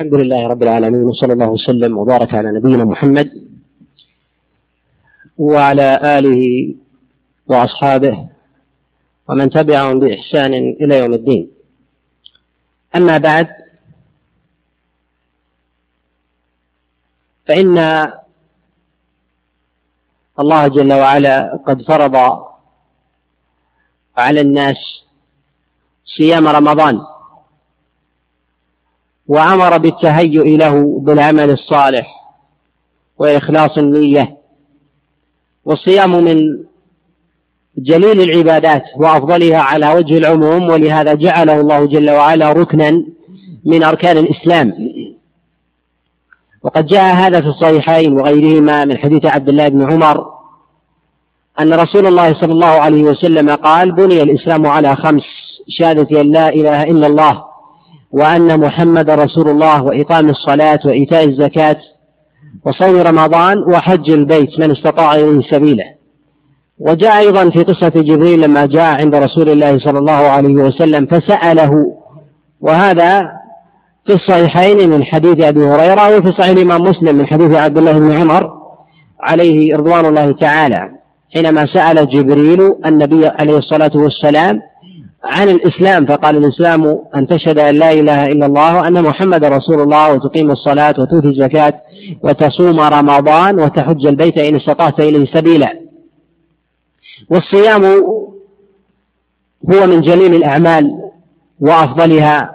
الحمد لله رب العالمين وصلى الله وسلم وبارك على نبينا محمد وعلى آله وأصحابه ومن تبعهم بإحسان إلى يوم الدين. أما بعد فإن الله جل وعلا قد فرض على الناس صيام رمضان. وأمر بالتهيؤ له بالعمل الصالح وإخلاص النية والصيام من جليل العبادات وأفضلها على وجه العموم ولهذا جعله الله جل وعلا ركنا من أركان الإسلام. وقد جاء هذا في الصحيحين وغيرهما من حديث عبد الله بن عمر أن رسول الله صلى الله عليه وسلم قال بني الإسلام على خمس شهادة أن لا إله إلا الله وأن محمد رسول الله وإقام الصلاة وإيتاء الزكاة وصوم رمضان وحج البيت من استطاع إليه سبيله. وجاء أيضا في قصة جبريل لما جاء عند رسول الله صلى الله عليه وسلم فسأله. وهذا في الصحيحين من حديث أبي هريرة وفي صحيح الإمام مسلم من حديث عبد الله بن عمر عليه رضوان الله تعالى حينما سأل جبريل النبي عليه الصلاة والسلام عن الإسلام فقال الإسلام أن تشهد أن لا إله إلا الله وأن محمد رسول الله وتقيم الصلاة وتؤتي الزكاة وتصوم رمضان وتحج البيت إن استطعت إليه سبيلا. والصيام هو من جليل الأعمال وأفضلها.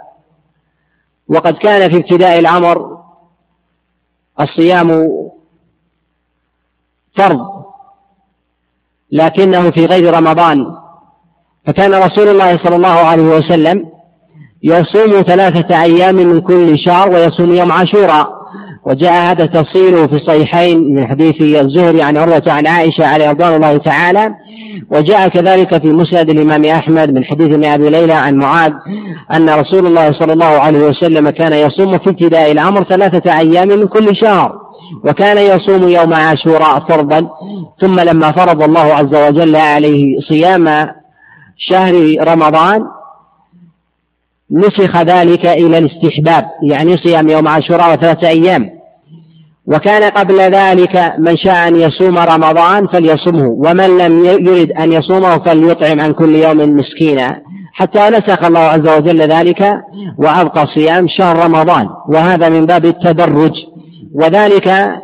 وقد كان في ابتداء الأمر الصيام فرض لكنه في غير رمضان. فكان رسول الله صلى الله عليه وسلم يصوم ثلاثة أيام من كل شهر ويصوم يوم عاشوراء. وجاء هذا تفصيله في الصحيحين من حديث الزهري عن عروة عن عائشة عليه رضوان الله تعالى. وجاء كذلك في مسند الإمام أحمد من حديث ابن أبي ليلى عن معاذ أن رسول الله صلى الله عليه وسلم كان يصوم في ابتداء الأمر ثلاثة أيام من كل شهر. وكان يصوم يوم عاشوراء فرضا. ثم لما فرض الله عز وجل عليه صيام شهر رمضان نسخ ذلك إلى الاستحباب يعني صيام يوم عاشوراء وثلاثة أيام. وكان قبل ذلك من شاء أن يصوم رمضان فليصمه ومن لم يرد أن يصومه فليطعم عن كل يوم مسكينا. حتى نسخ الله عز وجل ذلك وأبقى صيام شهر رمضان وهذا من باب التدرج. وذلك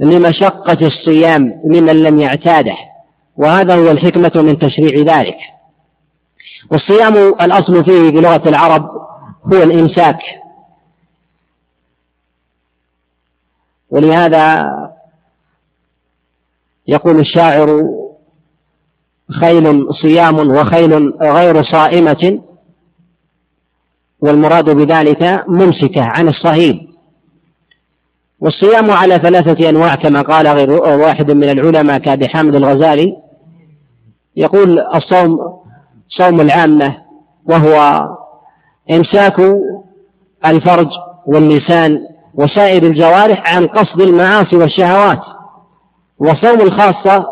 لمشقة الصيام ممن لم يعتاده وهذا هو الحكمة من تشريع ذلك. والصيام الأصل فيه بلغة العرب هو الإمساك. ولهذا يقول الشاعر خيل صيام وخيل غير صائمة والمراد بذلك ممسكة عن الصهيل والصيام على ثلاثة أنواع كما قال غير واحد من العلماء كأبي حامد الغزالي. يقول الصوم صوم العامة وهو إمساك الفرج واللسان وسائر الجوارح عن قصد المعاصي والشهوات. وصوم الخاصة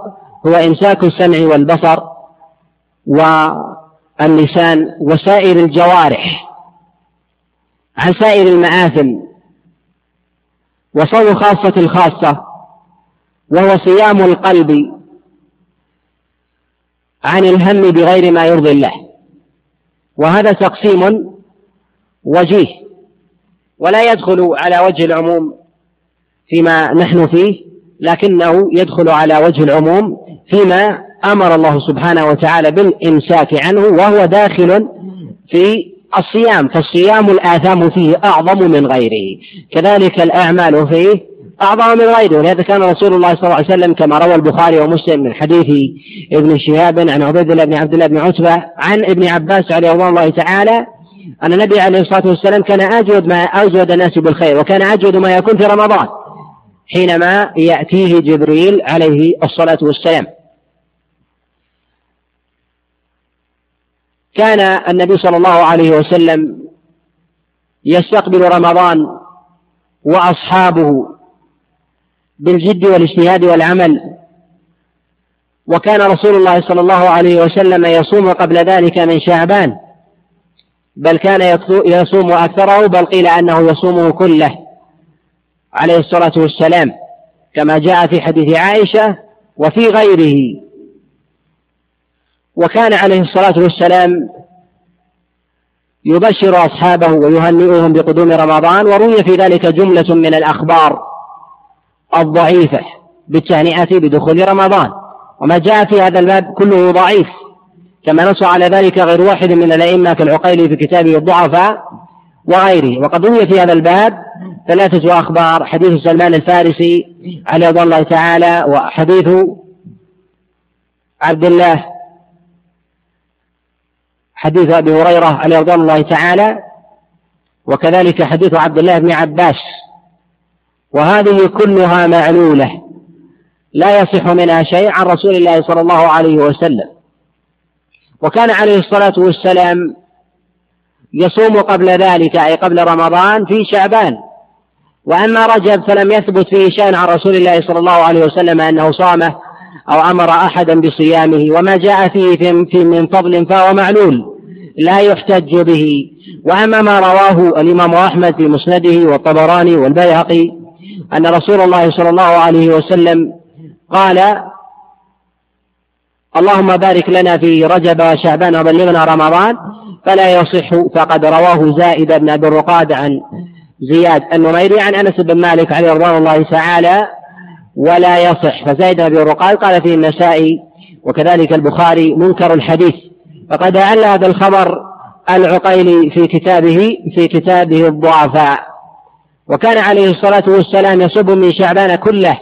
هو إمساك السمع والبصر واللسان وسائر الجوارح عن سائر المآثم. وصوم خاصة الخاصة وهو صيام القلب عن الهم بغير ما يرضي الله. وهذا تقسيم وجيه ولا يدخل على وجه العموم فيما نحن فيه لكنه يدخل على وجه العموم فيما أمر الله سبحانه وتعالى بالإمساك عنه وهو داخل في الصيام فالصيام الآثام فيه أعظم من غيره. كذلك الأعمال فيه أعظم من غيره ولهذا كان رسول الله صلى الله عليه وسلم كما روى البخاري ومسلم من حديث ابن شهاب عن عبيد الله بن عبد الله بن عتبة عن ابن عباس عليه رضوان الله تعالى أن النبي عليه الصلاة والسلام كان أجود ما أجود الناس بالخير وكان أجود ما يكون في رمضان حينما يأتيه جبريل عليه الصلاة والسلام. كان النبي صلى الله عليه وسلم يستقبل رمضان وأصحابه بالجد والاجتهاد والعمل. وكان رسول الله صلى الله عليه وسلم يصوم قبل ذلك من شعبان. بل كان يصوم أكثره بل قيل أنه يصومه كله. عليه الصلاة والسلام. كما جاء في حديث عائشة وفي غيره. وكان عليه الصلاة والسلام يبشر أصحابه ويهنئهم بقدوم رمضان وروي في ذلك جملة من الأخبار. الضعيفة بالتهنئة بدخول رمضان. وما جاء في هذا الباب كله ضعيف كما نص على ذلك غير واحد من الأئمة كالعقيلي في كتابه الضعفاء وغيره. وقد روي في هذا الباب ثلاثة أخبار حديث سلمان الفارسي عليه رضوان الله تعالى وحديث عبد الله حديث أبي هريرة عليه رضوان الله تعالى وكذلك حديث عبد الله بن عباس وهذه كلها معلولة لا يصح منها شيء عن رسول الله صلى الله عليه وسلم. وكان عليه الصلاة والسلام يصوم قبل ذلك أي قبل رمضان في شعبان. وأما رجب فلم يثبت فيه شيء عن رسول الله صلى الله عليه وسلم أنه صامه أو أمر أحدا بصيامه وما جاء فيه في من فضل فهو معلول لا يحتج به. وأما ما رواه الإمام أحمد في مسنده والطبراني والبيهقي أن رسول الله صلى الله عليه وسلم قال اللهم بارك لنا في رجب وشعبان وبلغنا رمضان فلا يصح فقد رواه زائد بن أبي الرقاد عن زياد النميري عن أنس بن مالك عليه رضوان الله تعالى ولا يصح. فزيد بن أبي الرقاد قال فيه النسائي وكذلك البخاري منكر الحديث فقد أعل هذا الخبر العقيلي في كتابه في كتابه الضعفاء. وكان عليه الصلاة والسلام يصب من شعبان كله.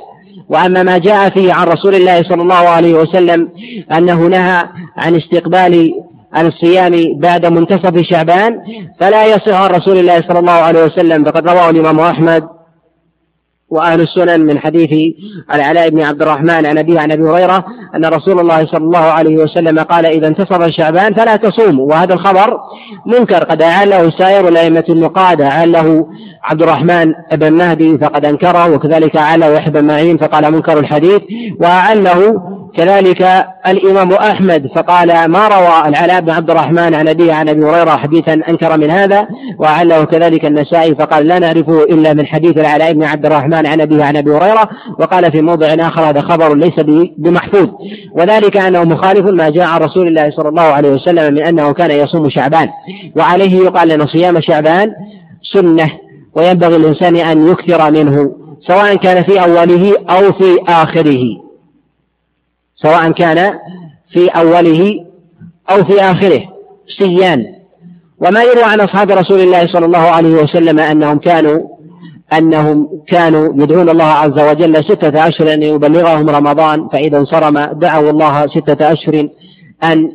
وأما ما جاء فيه عن رسول الله صلى الله عليه وسلم أنه نهى عن استقبال عن الصيام بعد منتصف شعبان فلا يصح عن رسول الله صلى الله عليه وسلم فقد رواه الإمام أحمد. وأهل السنن من حديث العلاء بن عبد الرحمن عن أبيه عن أبي هريرة أن رسول الله صلى الله عليه وسلم قال إذا انتصف شعبان فلا تصوموا وهذا الخبر منكر قد أعله سائر الأئمة النقاد أعله عبد الرحمن بن مهدي فقد أنكره وكذلك أعله يحيى بن معين فقال منكر الحديث وأعله كذلك الإمام أحمد فقال ما روى العلاء بن عبد الرحمن عن أبيه عن أبي هريرة حديثا أنكر من هذا وأعله كذلك النسائي فقال لا نعرفه إلا من حديث العلاء بن عبد الرحمن عن أبيه عن أبي هريرة وقال في موضع آخر هذا خبر ليس بمحفوظ. وذلك أنه مخالف ما جاء عن رسول الله صلى الله عليه وسلم من أنه كان يصوم شعبان. وعليه يقال أن صيام شعبان سنة وينبغي الإنسان أن يكثر منه سواء كان في أوله أو في آخره. سواء كان في أوله أو في آخره سيان. وما يروى عن أصحاب رسول الله صلى الله عليه وسلم أنهم كانوا أنهم كانوا يدعون الله عز وجل ستة أشهر أن يبلغهم رمضان فإذا انصرم دعوا الله ستة أشهر أن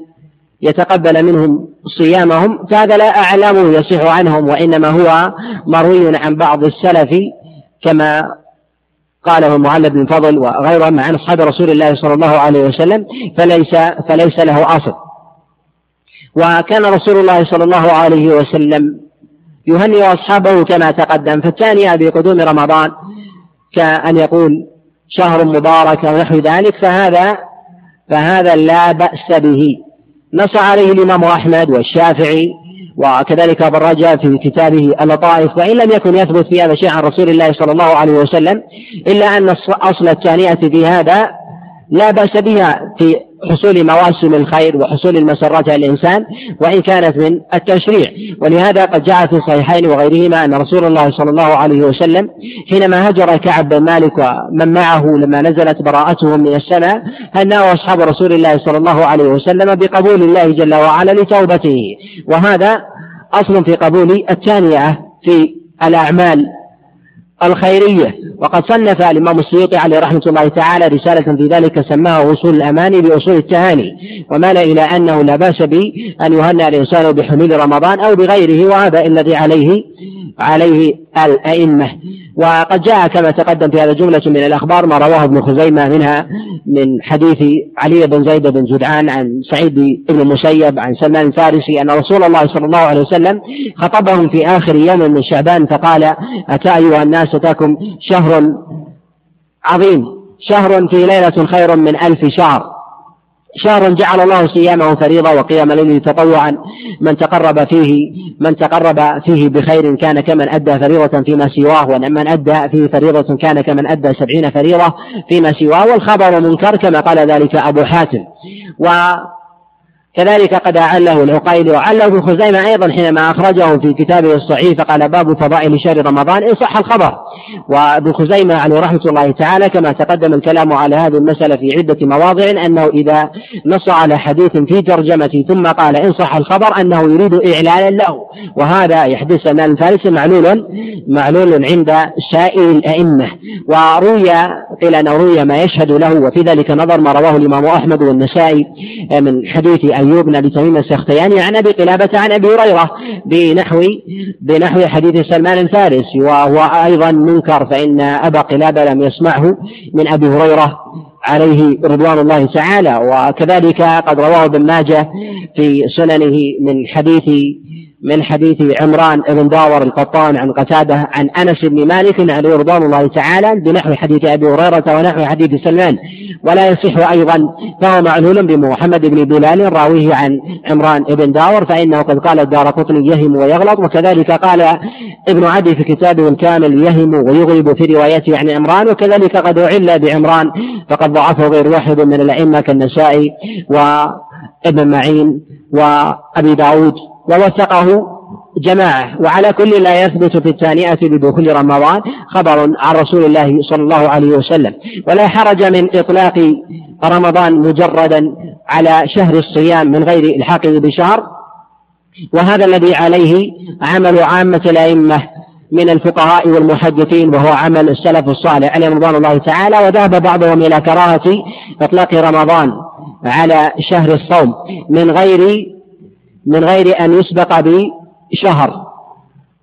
يتقبل منهم صيامهم فهذا لا أعلم يصح عنهم وإنما هو مروي عن بعض السلف كما قاله المعلى بن فضل وغيرهم عن أصحاب رسول الله صلى الله عليه وسلم فليس فليس له أصل. وكان رسول الله صلى الله عليه وسلم يهنئ أصحابه كما تقدم. فالثانية بقدوم رمضان كأن يقول شهر مبارك ونحو ذلك فهذا فهذا لا بأس به. نص عليه الإمام أحمد والشافعي وكذلك الرجاء في كتابه اللطائف وإن لم يكن يثبت في هذا شيء عن رسول الله صلى الله عليه وسلم إلا أن أصل الثانية في هذا لا بأس بها في حصول مواسم الخير وحصول المسرات على الإنسان وإن كانت من التشريع. ولهذا قد جاء في الصحيحين وغيرهما أن رسول الله صلى الله عليه وسلم حينما هجر كعب بن مالك ومن معه لما نزلت براءتهم من السماء هنأوا أصحاب رسول الله صلى الله عليه وسلم بقبول الله جل وعلا لتوبته؟ وهذا أصل في قبول الثانية في الأعمال الخيرية. وقد صنف الإمام السيوطي عليه رحمة الله تعالى رسالة في ذلك سماها أصول الأماني بأصول التهاني ومال إلى أنه لا بأس بأن يهنأ الإنسان بحلول رمضان أو بغيره وهذا الذي عليه عليه الأئمة. وقد جاء كما تقدم في هذا جملة من الأخبار ما رواه ابن خزيمة منها من حديث علي بن زيد بن جدعان عن سعيد بن المسيب عن سلمان الفارسي أن رسول الله صلى الله عليه وسلم خطبهم في آخر يوم من شعبان فقال أتى أيها الناس أتاكم شهر عظيم. شهر في ليلة خير من ألف شهر. شهر جعل الله صيامه فريضة وقيام الليل تطوعا. من تقرب فيه من تقرب فيه بخير كان كمن أدى فريضة فيما سواه ومن أدى فيه فريضة كان كمن أدى سبعين فريضة فيما سواه. والخبر منكر كما قال ذلك أبو حاتم. و كذلك قد أعله العقيلي وعله ابن خزيمة أيضا حينما أخرجه في كتابه الصحيح فقال باب فضائل شهر رمضان. إن صح الخبر. وابن خزيمة عليه رحمة الله تعالى كما تقدم الكلام على هذه المسألة في عدة مواضع أنه إذا نص على حديث في ترجمته ثم قال إن صح الخبر أنه يريد إعلانا له. وهذا يحدث أن الفارس معلول معلول عند سائر الأئمة. وروي قيل أنه روي ما يشهد له وفي ذلك نظر ما رواه الإمام أحمد والنسائي من حديث أيوب بن أبي تميم السختياني عن أبي قلابة عن أبي هريرة بنحو بنحو حديث سلمان الفارسي وهو أيضا منكر فإن أبا قلابة لم يسمعه من أبي هريرة عليه رضوان الله تعالى. وكذلك قد رواه ابن ماجه في سننه من حديث من حديث عمران بن داور القطان عن قتادة عن أنس بن مالك عليه رضوان الله تعالى بنحو حديث أبي هريرة ونحو حديث سلمان. ولا يصح أيضا فهو معلول بمحمد بن بلال راويه عن عمران بن داور فإنه قد قال الدار قطني يهم ويغلط وكذلك قال ابن عدي في كتابه الكامل يهم ويغلب في روايته عن عمران وكذلك قد اعل بعمران فقد ضعفه غير واحد من الأئمة كالنسائي وابن معين وأبي داود. ووثقه جماعة. وعلى كل لا يثبت في الثانية بدخول رمضان خبر عن رسول الله صلى الله عليه وسلم. ولا حرج من إطلاق رمضان مجردا على شهر الصيام من غير الحاقه بشهر. وهذا الذي عليه عمل عامة الأئمة من الفقهاء والمحدثين وهو عمل السلف الصالح عليهم رضوان الله تعالى. وذهب بعضهم إلى كراهة إطلاق رمضان على شهر الصوم من غير من غير أن يسبق بشهر.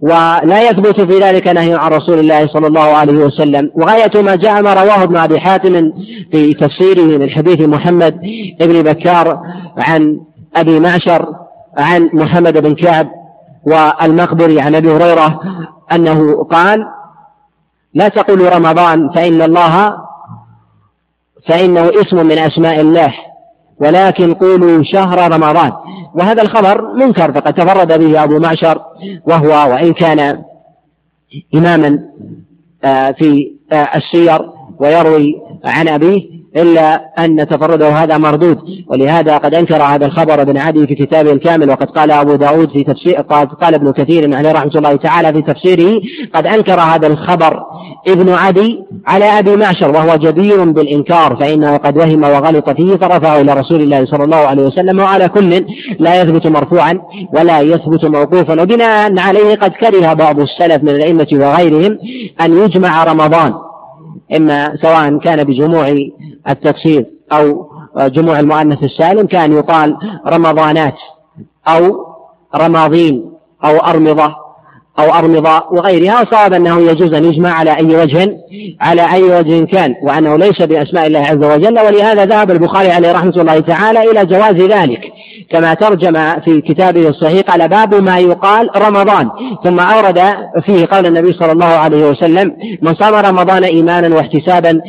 ولا يثبت في ذلك نهي عن رسول الله صلى الله عليه وسلم. وغاية ما جاء ما رواه ابن أبي حاتم في تفسيره من حديث محمد بن بكار عن أبي معشر عن محمد بن كعب والمقبري عن أبي هريرة أنه قال لا تقولوا رمضان فإن الله فإنه اسم من أسماء الله ولكن قولوا شهر رمضان. وهذا الخبر منكر فقد تفرد به أبو معشر وهو وإن كان إماما آه، في آه، السير ويروي عن أبيه إلا أن تفرده هذا مردود. ولهذا قد أنكر هذا الخبر ابن عدي في كتابه الكامل وقد قال أبو داود في تفسير قد قال ابن كثير عليه رحمة الله تعالى في تفسيره قد أنكر هذا الخبر ابن عدي على أبي معشر وهو جدير بالإنكار فإنه قد وهم وغلط فيه فرفعه إلى رسول الله صلى الله عليه وسلم وعلى كل لا يثبت مرفوعا ولا يثبت موقوفا. وبناء عليه قد كره بعض السلف من الأئمة وغيرهم أن يجمع رمضان. إما سواء كان بجموع التفسير أو جموع المؤنث السالم كان يقال رمضانات أو رماضين أو أرمضة. أو أرمضة وغيرها صاب أنه يجوز أن يجمع على أي وجه على أي وجه كان وأنه ليس بأسماء الله عز وجل. ولهذا ذهب البخاري عليه رحمة الله تعالى إلى جواز ذلك. كما ترجم في كتابه الصحيح قال باب ما يقال رمضان. ثم أورد فيه قول النبي صلى الله عليه وسلم من صام رمضان إيمانا واحتسابا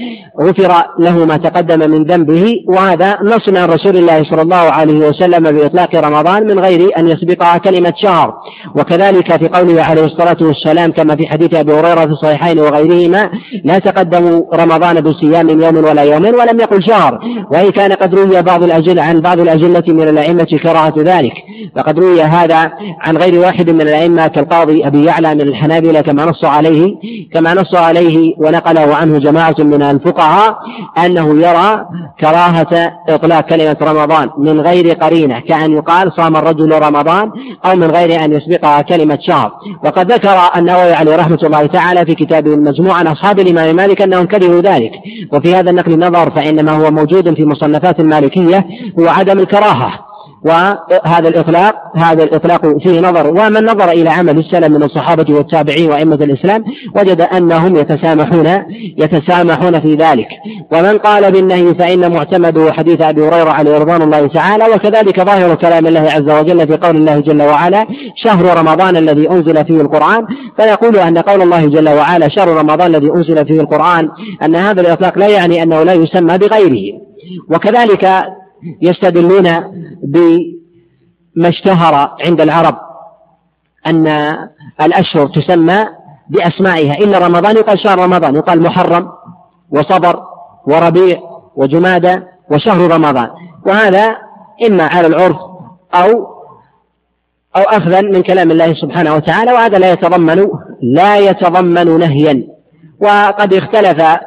غفر له ما تقدم من ذنبه. وهذا نص عن رسول الله صلى الله عليه وسلم بإطلاق رمضان من غير أن يسبقها كلمة شهر. وكذلك في قوله عليه الصلاة والسلام كما في حديث أبي هريرة في الصحيحين وغيرهما لا تقدموا رمضان بصيام يوم ولا يومين ولم يقل شهر وإن كان قد روي بعض الأجل عن بعض الأجلة من الأئمة كراهة ذلك فقد روي هذا عن غير واحد من الأئمة كالقاضي أبي يعلى من الحنابلة كما نص عليه كما نص عليه ونقله عنه جماعة من الفقهاء أنه يرى كراهة إطلاق كلمة رمضان من غير قرينة كأن يقال صام الرجل رمضان أو من غير أن يسبقها كلمة شهر وقد ذكر النووي عليه رحمة الله تعالى في كتابه المجموع عن أصحاب الإمام مالك أنهم كرهوا ذلك. وفي هذا النقل نظر فإنما هو موجود في مصنفات المالكية هو عدم الكراهة. وهذا الإطلاق هذا الإطلاق فيه نظر ومن نظر إلى عمل السلف من الصحابة والتابعين وأئمة الإسلام وجد أنهم يتسامحون يتسامحون في ذلك. ومن قال بالنهي فإن معتمده حديث أبي هريرة عليه رضوان الله تعالى وكذلك ظاهر كلام الله عز وجل في قول الله جل وعلا شهر رمضان الذي أنزل فيه القرآن فيقول أن قول الله جل وعلا شهر رمضان الذي أنزل فيه القرآن أن هذا الإطلاق لا يعني أنه لا يسمى بغيره. وكذلك يستدلون بما اشتهر عند العرب أن الأشهر تسمى بأسمائها. إلا رمضان يقال شهر رمضان يقال محرم وصبر وربيع وجمادة وشهر رمضان. وهذا إما على العرف أو أو أخذا من كلام الله سبحانه وتعالى وهذا لا يتضمن لا يتضمن نهيا. وقد اختلف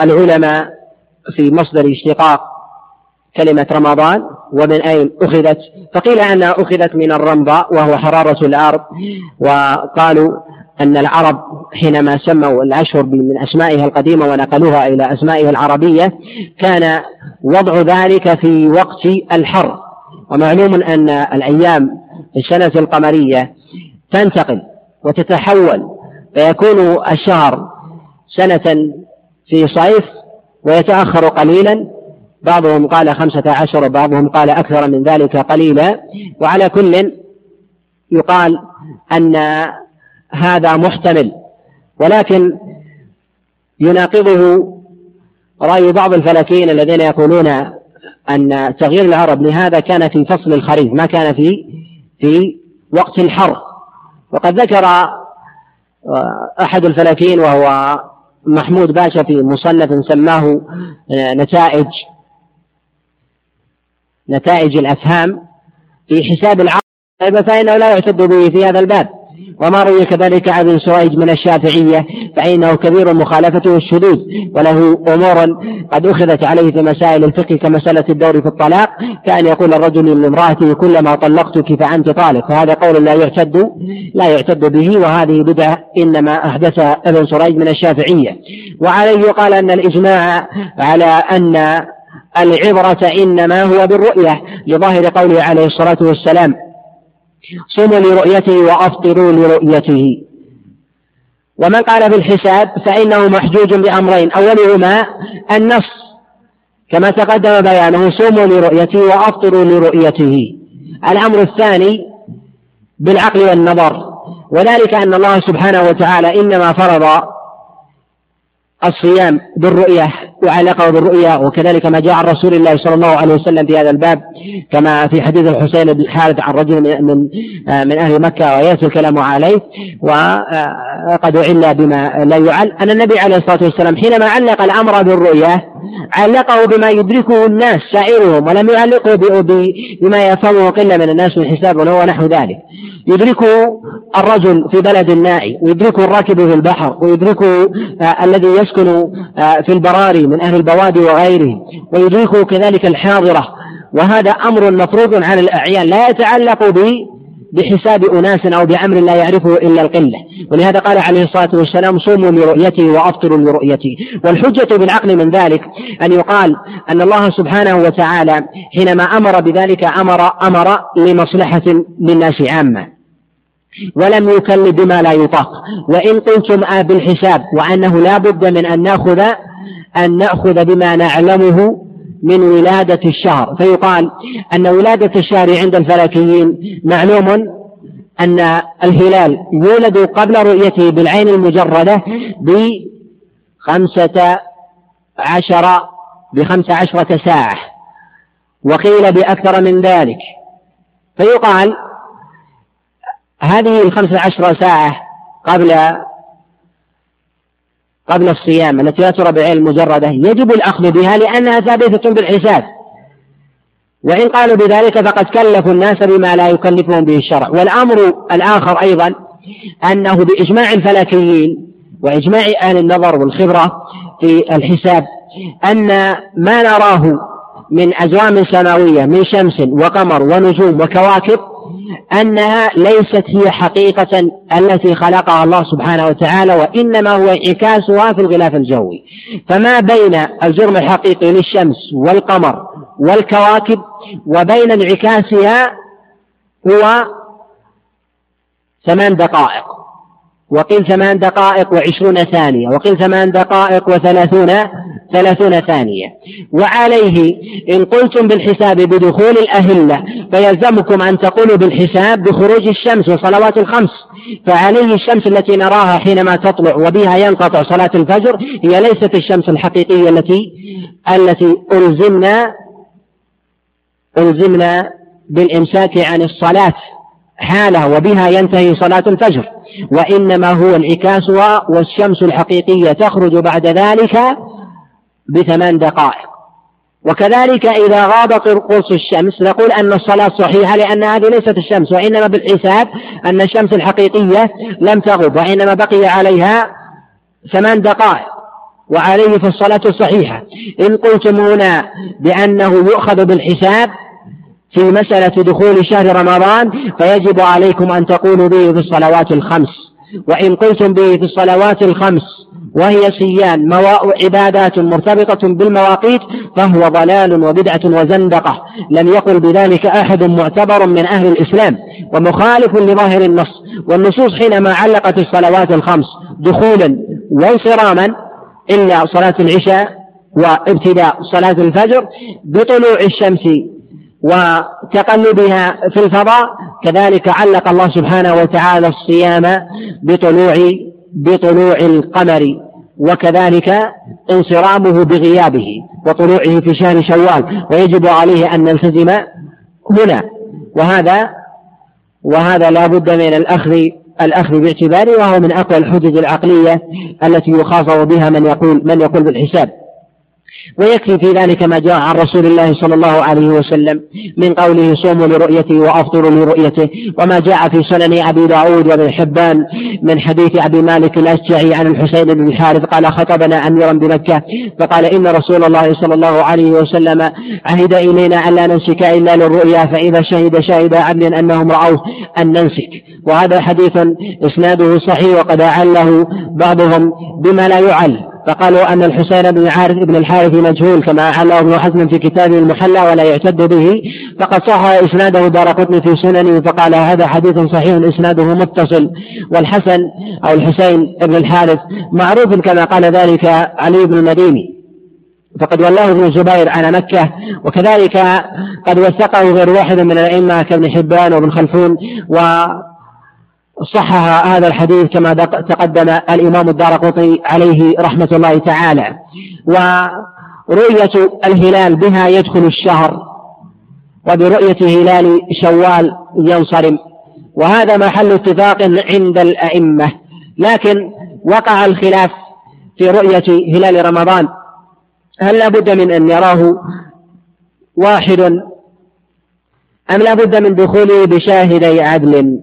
العلماء في مصدر اشتقاق كلمة رمضان ومن أين أخذت؟ فقيل أنها أخذت من الرمضاء وهو حرارة الأرض وقالوا أن العرب حينما سموا الأشهر من أسمائها القديمة ونقلوها إلى أسمائها العربية كان وضع ذلك في وقت الحر. ومعلوم أن الأيام في السنة القمرية تنتقل وتتحول فيكون الشهر سنة في صيف ويتأخر قليلا بعضهم قال خمسة عشر وبعضهم قال أكثر من ذلك قليلا. وعلى كل يقال أن هذا محتمل. ولكن يناقضه رأي بعض الفلكيين الذين يقولون أن تغيير العرب لهذا كان في فصل الخريف ما كان في في وقت الحر. وقد ذكر أحد الفلكيين وهو محمود باشا في مصنف سماه نتائج نتائج الأفهام في حساب العرب فإنه لا يعتد به في هذا الباب. وما روي كذلك عن ابن سويج من الشافعية فإنه كبير مخالفته الشذوذ وله أمور قد أخذت عليه في مسائل الفقه كمسألة الدور في الطلاق. كأن يقول الرجل لامرأته كلما طلقتك فأنت طالق. فهذا قول لا يعتد لا يعتد به وهذه بدعة إنما أحدثها ابن سريج من الشافعية. وعليه يقال أن الإجماع على أن العبرة إنما هو بالرؤية لظاهر قوله عليه الصلاة والسلام صوموا لرؤيته وأفطروا لرؤيته. ومن قال بالحساب فإنه محجوج بأمرين أولهما النص كما تقدم بيانه صوموا لرؤيته وأفطروا لرؤيته. الأمر الثاني بالعقل والنظر وذلك أن الله سبحانه وتعالى إنما فرض الصيام بالرؤية وعلاقه بالرؤيا وكذلك ما جاء عن رسول الله صلى الله عليه وسلم في هذا الباب كما في حديث الحسين بن الحارث عن رجل من من, أهل مكة ويأتي الكلام عليه وقد اعل بما لا يعل. أن النبي عليه الصلاة والسلام حينما علق الأمر بالرؤيا علقه بما يدركه الناس سائرهم ولم يعلقه بما يفهمه قلة من الناس من حساب وهو نحو ذلك. يدركه الرجل في بلد نائي ويدركه الراكب في البحر ويدركه آه الذي يسكن آه في البراري من أهل البوادي وغيره ويدركه كذلك الحاضرة. وهذا أمر مفروض على الأعيان لا يتعلق به بحساب أناس أو بأمر لا يعرفه إلا القلة. ولهذا قال عليه الصلاة والسلام صوموا لرؤيته وأفطروا لرؤيته والحجة بالعقل من ذلك أن يقال أن الله سبحانه وتعالى حينما أمر بذلك أمر أمر لمصلحة للناس عامة. ولم يكلف بما لا يطاق. وإن قلتم بالحساب وأنه لا بد من أن نأخذ أن نأخذ بما نعلمه من ولادة الشهر. فيقال أن ولادة الشهر عند الفلكيين معلوم أن الهلال يولد قبل رؤيته بالعين المجردة بخمسة عشر بخمس عشرة ساعة وقيل بأكثر من ذلك. فيقال هذه الخمسة عشر ساعة قبل قبل الصيام التي لا ترى بالعين المجردة يجب الأخذ بها لأنها ثابتة بالحساب. وإن قالوا بذلك فقد كلفوا الناس بما لا يكلفهم به الشرع. والأمر الآخر أيضا أنه بإجماع الفلكيين وإجماع أهل النظر والخبرة في الحساب أن ما نراه من أزوام سماوية من شمس وقمر ونجوم وكواكب أنها ليست هي حقيقة التي خلقها الله سبحانه وتعالى وإنما هو انعكاسها في الغلاف الجوي. فما بين الجرم الحقيقي للشمس والقمر والكواكب وبين انعكاسها هو ثمان دقائق. وقيل ثمان دقائق وعشرون ثانية وقيل ثمان دقائق وثلاثون ثلاثون ثانية. وعليه إن قلتم بالحساب بدخول الأهلة فيلزمكم أن تقولوا بالحساب بخروج الشمس وصلوات الخمس. فعليه الشمس التي نراها حينما تطلع وبها ينقطع صلاة الفجر هي ليست الشمس الحقيقية التي التي ألزمنا ألزمنا بالإمساك عن الصلاة حالة وبها ينتهي صلاة الفجر. وإنما هو انعكاسها والشمس الحقيقية تخرج بعد ذلك بثمان دقائق. وكذلك إذا غاب قرص الشمس نقول أن الصلاة صحيحة لأن هذه ليست الشمس وإنما بالحساب أن الشمس الحقيقية لم تغب وإنما بقي عليها ثمان دقائق وعليه فالصلاة صحيحة. إن قلتم هنا بأنه يؤخذ بالحساب في مسألة دخول شهر رمضان فيجب عليكم أن تقولوا به في الصلوات الخمس. وإن قلتم به في الصلوات الخمس وهي سيان عبادات مرتبطة بالمواقيت فهو ضلال وبدعة وزندقة. لم يقل بذلك أحد معتبر من أهل الإسلام ومخالف لظاهر النص. والنصوص حينما علقت الصلوات الخمس دخولا وانصراما إلا صلاة العشاء وابتداء صلاة الفجر بطلوع الشمس وتقلبها في الفضاء كذلك علق الله سبحانه وتعالى الصيام بطلوع بطلوع القمر. وكذلك انصرامه بغيابه وطلوعه في شهر شوال ويجب عليه أن نلتزم هنا. وهذا وهذا لا بد من الأخذ الأخذ باعتباره وهو من أقوى الحجج العقلية التي يخاطب بها من يقول من يقول بالحساب. ويكفي في ذلك ما جاء عن رسول الله صلى الله عليه وسلم من قوله صوموا لرؤيته وأفطروا لرؤيته وما جاء في سنن أبي داود وابن حبان من حديث أبي مالك الأشجعي عن الحسين بن الحارث قال خطبنا أميرا بمكة فقال إن رسول الله صلى الله عليه وسلم عهد إلينا ألا نمسك إلا للرؤيا فإذا شهد شاهد عدل أنهم رأوه أن نمسك وهذا حديث إسناده صحيح وقد أعله بعضهم بما لا يعل فقالوا أن الحسين بن الحارث بن الحارث مجهول كما أعله ابن حزم في كتابه المحلى ولا يعتد به. فقد صح إسناده دار قطن في سننه فقال هذا حديث صحيح إسناده متصل. والحسن أو الحسين بن الحارث معروف كما قال ذلك علي بن المديني فقد ولاه ابن الزبير على مكة وكذلك قد وثقه غير واحد من الأئمة كابن حبان وابن خلفون و صحح هذا الحديث كما تقدم الإمام الدار قطي عليه رحمة الله تعالى. ورؤية الهلال بها يدخل الشهر وبرؤية هلال شوال ينصرم. وهذا محل اتفاق عند الأئمة. لكن وقع الخلاف في رؤية هلال رمضان. هل لا بد من أن يراه واحد؟ أم لا بد من دخوله بشاهدي عدل؟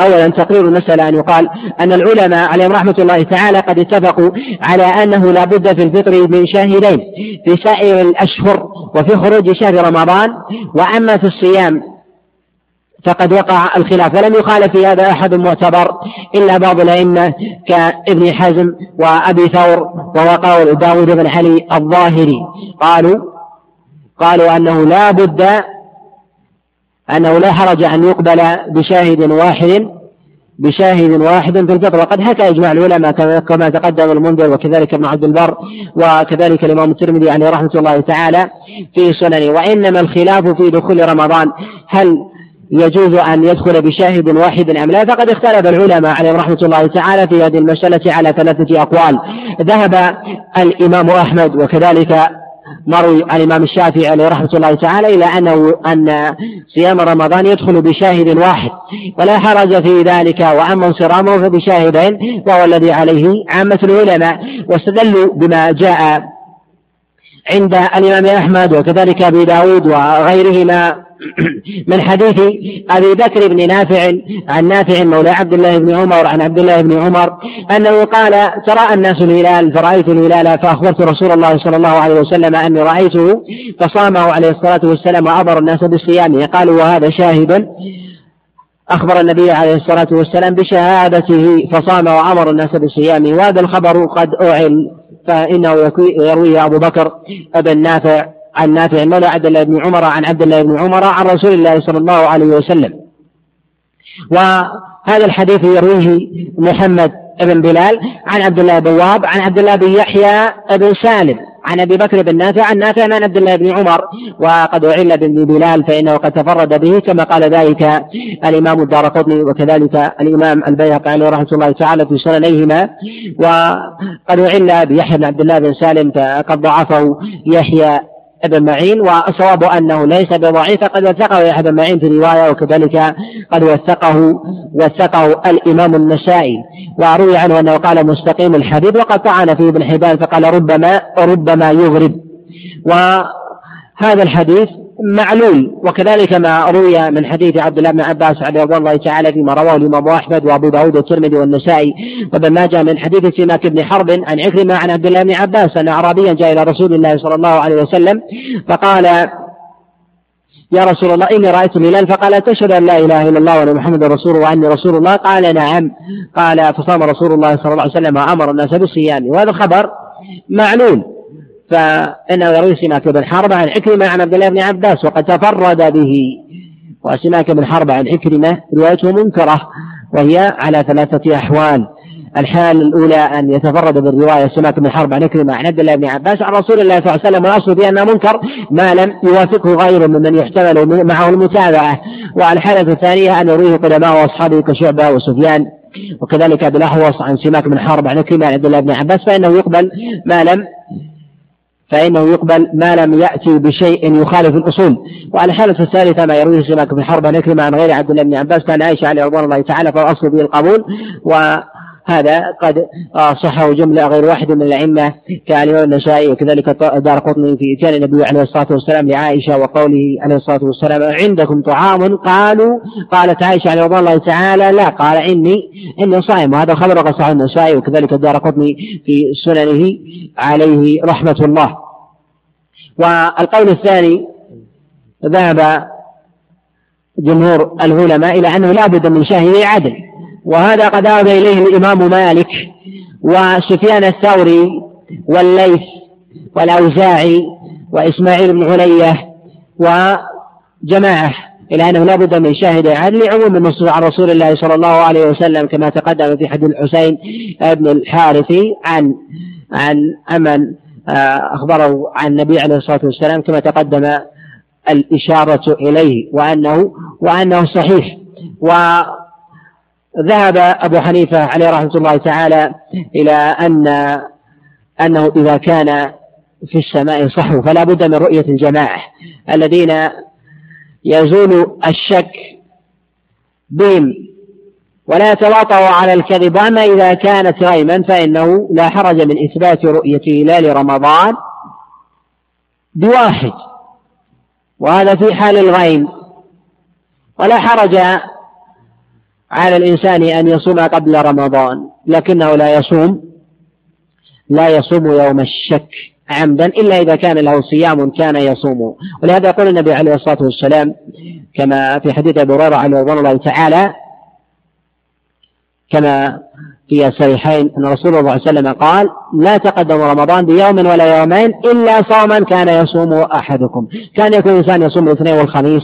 أولا تقرير المسألة أن يقال أن العلماء عليهم رحمة الله تعالى قد اتفقوا على أنه لا بد في الفطر من شاهدين في سائر الأشهر وفي خروج شهر رمضان وأما في الصيام فقد وقع الخلاف. ولم يخالف في هذا أحد معتبر إلا بعض الأئمة كابن حزم وأبي ثور وهو قول داود بن علي الظاهري. قالوا قالوا أنه لا بد أنه لا حرج أن يقبل بشاهد واحد بشاهد واحد في الفطر. وقد حكى إجماع العلماء كما تقدم المنذر وكذلك ابن عبد البر وكذلك الإمام الترمذي عليه رحمة الله تعالى في سننه. وإنما الخلاف في دخول رمضان هل يجوز أن يدخل بشاهد واحد أم لا؟ فقد اختلف العلماء عليهم رحمة الله تعالى في هذه المسألة على ثلاثة أقوال. ذهب الإمام أحمد وكذلك مروي عن الإمام الشافعي عليه رحمة الله تعالى إلى أنه أن صيام رمضان يدخل بشاهد واحد ولا حرج في ذلك وأما انصرامه فبشاهدين وهو الذي عليه عامة العلماء واستدلوا بما جاء عند الإمام أحمد وكذلك أبي داود وغيرهما من حديث أبي بكر بن نافع عن نافع مولى عبد الله بن عمر عن عبد الله بن عمر أنه قال ترى الناس الهلال فرأيت الهلال فأخبرت رسول الله صلى الله عليه وسلم أني رأيته فصامه عليه الصلاة والسلام وأمر الناس بصيامه. قالوا وهذا شاهد. أخبر النبي عليه الصلاة والسلام بشهادته فصام وأمر الناس بصيامه. وهذا الخبر قد أعل. فإنه يرويه أبو بكر بن نافع عن نافع مولى عبد الله بن عمر عن عبد الله بن عمر عن رسول الله صلى الله عليه وسلم. وهذا الحديث يرويه محمد بن بلال عن عبد الله بن وهب عن عبد الله بن يحيى بن سالم. عن أبي بكر بن نافع عن نافع عن عبد الله بن عمر. وقد اعل بن بلال فإنه قد تفرد به كما قال ذلك الإمام الدار قطني وكذلك الإمام البيهقي عليه رحمة الله تعالى في سننيهما. وقد اعل بيحيى بن عبد الله بن سالم فقد ضعفه يحيى ابن معين والصواب أنه ليس بضعيف قد وثقه يحيى بن معين في رواية وكذلك قد وثقه وثقه الإمام النسائي. وروي عنه أنه قال مستقيم الحديث وقد طعن فيه ابن حبان فقال ربما ربما يغرب. وهذا الحديث معلول وكذلك ما روي من حديث عبد الله بن عباس رضي الله تعالى فيما رواه الإمام أحمد وأبو داود والترمذي والنسائي وابن ماجه من حديث سماك بن حرب عن عكرمة عن عبد الله بن عباس أن اعرابيا جاء إلى رسول الله صلى الله عليه وسلم فقال يا رسول الله إني رأيت الهلال فقال تشهد أن لا إله إلا الله وأن محمد رسول وأني رسول الله. قال نعم. قال فصام رسول الله صلى الله عليه وسلم وأمر الناس بالصيام. وهذا خبر معلول يروي سماك بن حرب عن عكرمة عن عبد الله بن عباس وقد تفرد به. وسماك بن حرب عن عكرمة روايته منكرة وهي على ثلاثة أحوال. الحال الأولى أن يتفرد بالرواية سماك بن حرب عن عكرمة عن عبد الله بن عباس عن رسول الله صلى الله عليه وسلم والأصل في أنه منكر ما لم يوافقه غيره ممن يحتمل معه المتابعة. والحالة الثانية أن يرويه قدماء وأصحابه كشعبة وسفيان. وكذلك أبي الأحوص عن سماك بن حرب عن عكرمة عن عبد الله بن عباس فإنه يقبل ما لم فإنه يقبل ما لم يأتي بشيء يخالف الأصول. وعلى الحالة الثالثة ما يرويه سماك بن حرب عن عن غير عبد الله بن عباس كان عائشة عليه رضوان الله تعالى فالأصل به القبول. و هذا قد صحه جملة غير واحد من الأئمة كالإمام النسائي وكذلك دار قطني في إتيان النبي عليه الصلاة والسلام لعائشة وقوله عليه الصلاة والسلام عندكم طعام؟ قالوا قالت عائشة عليه رضوان الله تعالى لا قال إني إني صائم. وهذا خبر قد صحه النسائي وكذلك دار قطني في سننه عليه رحمة الله. والقول الثاني ذهب جمهور العلماء إلى أنه لا بد من شاهد عدل وهذا قد ذهب إليه الإمام مالك وسفيان الثوري والليث والأوزاعي وإسماعيل بن علية وجماعة إلى أنه لا بد من شاهد عدل لعموم النصوص عن رسول الله صلى الله عليه وسلم كما تقدم في حديث الحسين بن الحارثي عن عن أمن آه، أخبره عن النبي عليه الصلاة والسلام كما تقدم الإشارة إليه وأنه وأنه صحيح. و ذهب أبو حنيفة عليه رحمة الله تعالى إلى أن أنه إذا كان في السماء صحو فلا بد من رؤية الجماعة الذين يزول الشك بهم. ولا يتواطؤ على الكذب وأما إذا كانت غيما فإنه لا حرج من إثبات رؤية هلال رمضان بواحد. وهذا في حال الغيم. ولا حرج على الإنسان أن يصوم قبل رمضان لكنه لا يصوم لا يصوم يوم الشك عمدا إلا إذا كان له صيام كان يصوم. ولهذا يقول النبي عليه الصلاة والسلام كما في حديث أبي هريرة عليه رضوان الله تعالى كما في الصحيحين أن رسول الله صلى الله عليه وسلم قال لا تقدم رمضان بيوم ولا يومين إلا صوما كان يصوم أحدكم. كان يكون الإنسان يصوم الاثنين والخميس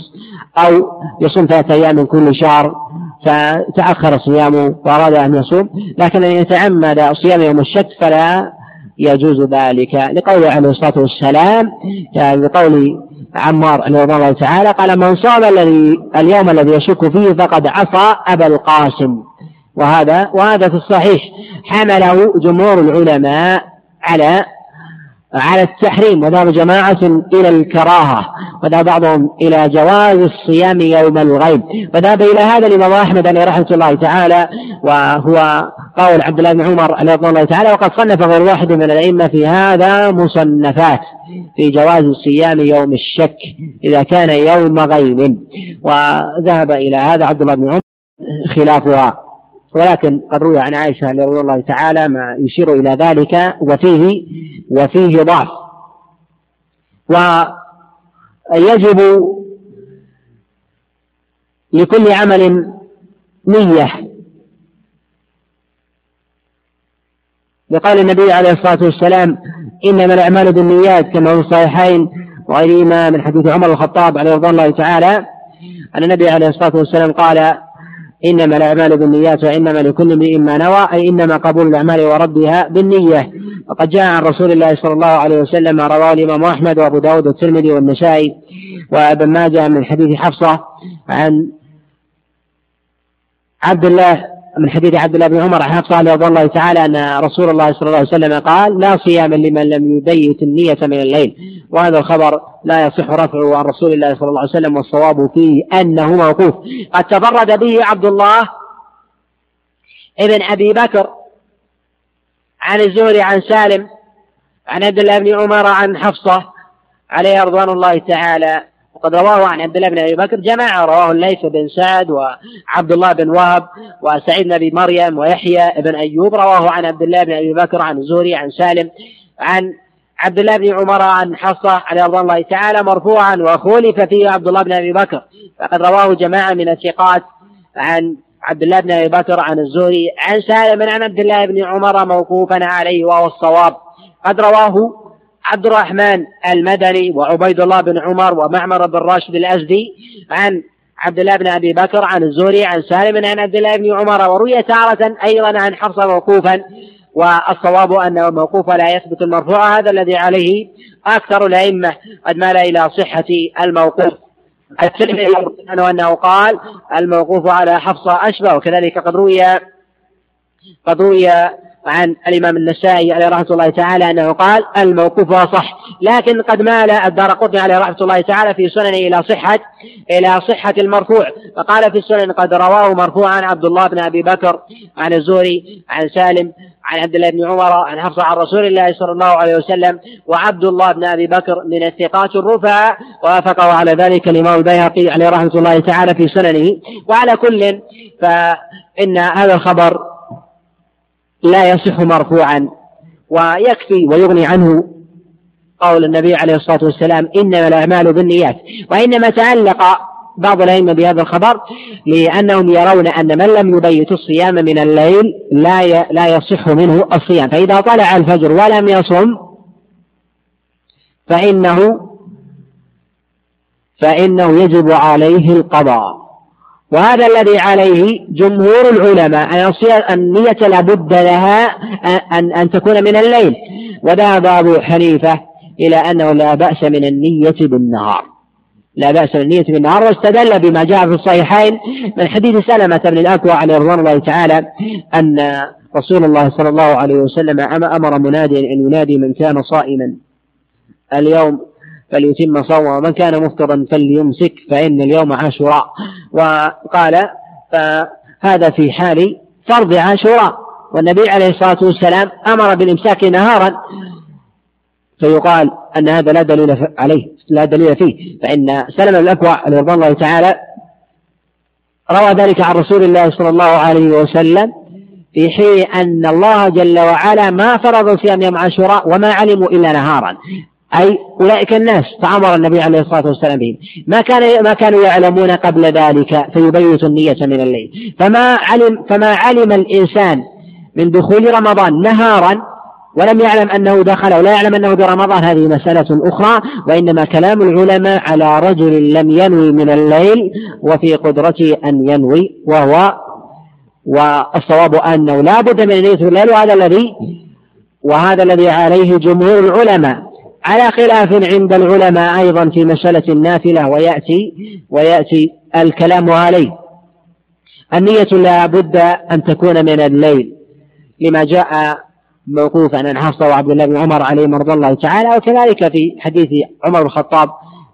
أو يصوم ثلاثة أيام من كل شهر. فتأخر صيامه وأراد أن يصوم لكن أن يتعمد صيام يوم الشك فلا يجوز ذلك. لقوله عليه الصلاة والسلام لقول عمار رضي الله تعالى قال من صام الذي اليوم الذي يشك فيه فقد عصى أبا القاسم. وهذا وهذا في الصحيح. حمله جمهور العلماء على على التحريم وذهب جماعة إلى الكراهة وذهب بعضهم إلى جواز الصيام يوم الغيب. وذهب إلى هذا الإمام أحمد عليه رحمة الله تعالى وهو قول عبد الله بن عمر عليه رضي الله تعالى وقد صنف غير واحد من الأئمة في هذا مصنفات في جواز الصيام يوم الشك إذا كان يوم غيب. وذهب إلى هذا عبد الله بن عمر خلافها. ولكن قد روي عن عائشة رضي الله تعالى ما يشير إلى ذلك وفيه وفيه ضعف. ويجب لكل عمل نية. لقول النبي عليه الصلاة والسلام إنما الأعمال بالنيات كما في الصحيحين وغيرهما من حديث عمر الخطاب عليه رضوان الله تعالى. أن النبي عليه الصلاة والسلام قال إنما الأعمال بالنيات وإنما لكل امرئ ما نوى أي إنما قبول الأعمال وردها بالنية. وقد جاء عن رسول الله صلى الله عليه وسلم ما رواه الإمام أحمد وأبو داود والترمذي والنسائي وابن ماجه من حديث حفصة عن عبد الله من حديث عبد الله بن عمر عن حفصة رضي الله تعالى أن رسول الله صلى الله عليه وسلم قال لا صيام لمن لم يبيت النية من الليل. وهذا الخبر لا يصح رفعه عن رسول الله صلى الله عليه وسلم والصواب فيه أنه موقوف. قد تفرد به عبد الله ابن أبي بكر عن الزهري عن سالم عن عبد الله بن عمر عن حفصة عليه رضوان الله تعالى وقد رواه عن عبد الله بن أبي بكر جماعة رواه الليث بن سعد وعبد الله بن وهب وسعيد بن أبي مريم ويحيى بن أيوب رواه عن عبد الله بن أبي بكر عن الزهري عن سالم عن عبد الله بن عمر عن حصة عليه رضوان الله تعالى مرفوعا وخولف فيه عبد الله بن أبي بكر. فقد رواه جماعة من الثقات عن عبد الله بن أبي بكر عن الزهري عن سالم عن عبد الله بن عمر موقوفا عليه وهو الصواب. قد رواه عبد الرحمن المدني وعبيد الله بن عمر ومعمر بن راشد الأزدي عن عبد الله بن أبي بكر عن الزهري عن سالم عن عبد الله بن عمر وروي تارة أيضا عن حفصة موقوفا والصواب أنه موقوف لا يثبت المرفوع هذا الذي عليه أكثر الأئمة قد مال إلى صحة الموقوف. الترمذي أنه قال الموقوف على حفصة أشبه وكذلك قد روي قد روي عن الإمام النسائي عليه رحمة الله تعالى أنه قال الموقوف صح لكن قد مال الدار قطني عليه رحمة الله تعالى في سننه إلى صحة إلى صحة المرفوع. فقال في السنن قد رواه مرفوعا عبد الله بن أبي بكر عن الزهري عن سالم عن عبد الله بن عمر عن حفصة عن رسول الله صلى الله عليه وسلم. وعبد الله بن أبي بكر من الثقات الرفع وافقه على ذلك الإمام البيهقي عليه رحمة الله تعالى في سننه. وعلى كل فإن هذا الخبر لا يصح مرفوعا ويكفي ويغني عنه قول النبي عليه الصلاة والسلام إنما الأعمال بالنيات. وإنما تعلق بعض الأئمة بهذا الخبر لأنهم يرون أن من لم يبيت الصيام من الليل لا لا يصح منه الصيام. فإذا طلع الفجر ولم يصم فإنه فإنه يجب عليه القضاء. وهذا الذي عليه جمهور العلماء أن النية لابد لها أن أن تكون من الليل. وذهب أبو حنيفة إلى أنه لا بأس من النية بالنهار. لا بأس من النية بالنهار واستدل بما جاء في الصحيحين من حديث سلمة بن الأكوع عليه رضوان الله تعالى أن رسول الله صلى الله عليه وسلم أمر مناديا أن ينادي من كان صائما. اليوم فليتم صومه. ومن كان مفطرا فليمسك فإن اليوم عاشوراء. وقال فهذا في حال فرض عاشوراء. والنبي عليه الصلاة والسلام أمر بالإمساك نهارا. فيقال أن هذا لا دليل عليه لا دليل فيه. فإن سلم الأكوع رضي الله تعالى روى ذلك عن رسول الله صلى الله عليه وسلم في حين أن الله جل وعلا ما فرض صيام يوم عاشوراء وما علموا إلا نهارا. أي أولئك الناس فأمر النبي عليه الصلاة والسلام بهم. ما كان ما كانوا يعلمون قبل ذلك فيبيتوا النية من الليل. فما علم فما علم الإنسان من دخول رمضان نهارا ولم يعلم أنه دخل ولا يعلم أنه برمضان هذه مسألة أخرى وإنما كلام العلماء على رجل لم ينوي من الليل وفي قدرته أن ينوي وهو والصواب أنه لا بد من في الليل وهذا الذي وهذا الذي عليه جمهور العلماء. على خلاف عند العلماء أيضا في مسألة النافلة ويأتي ويأتي الكلام عليه. النية لا بد أن تكون من الليل لما جاء موقوفا عن حفصة وعبد الله بن عمر عليه مرضى الله تعالى وكذلك في حديث عمر بن الخطاب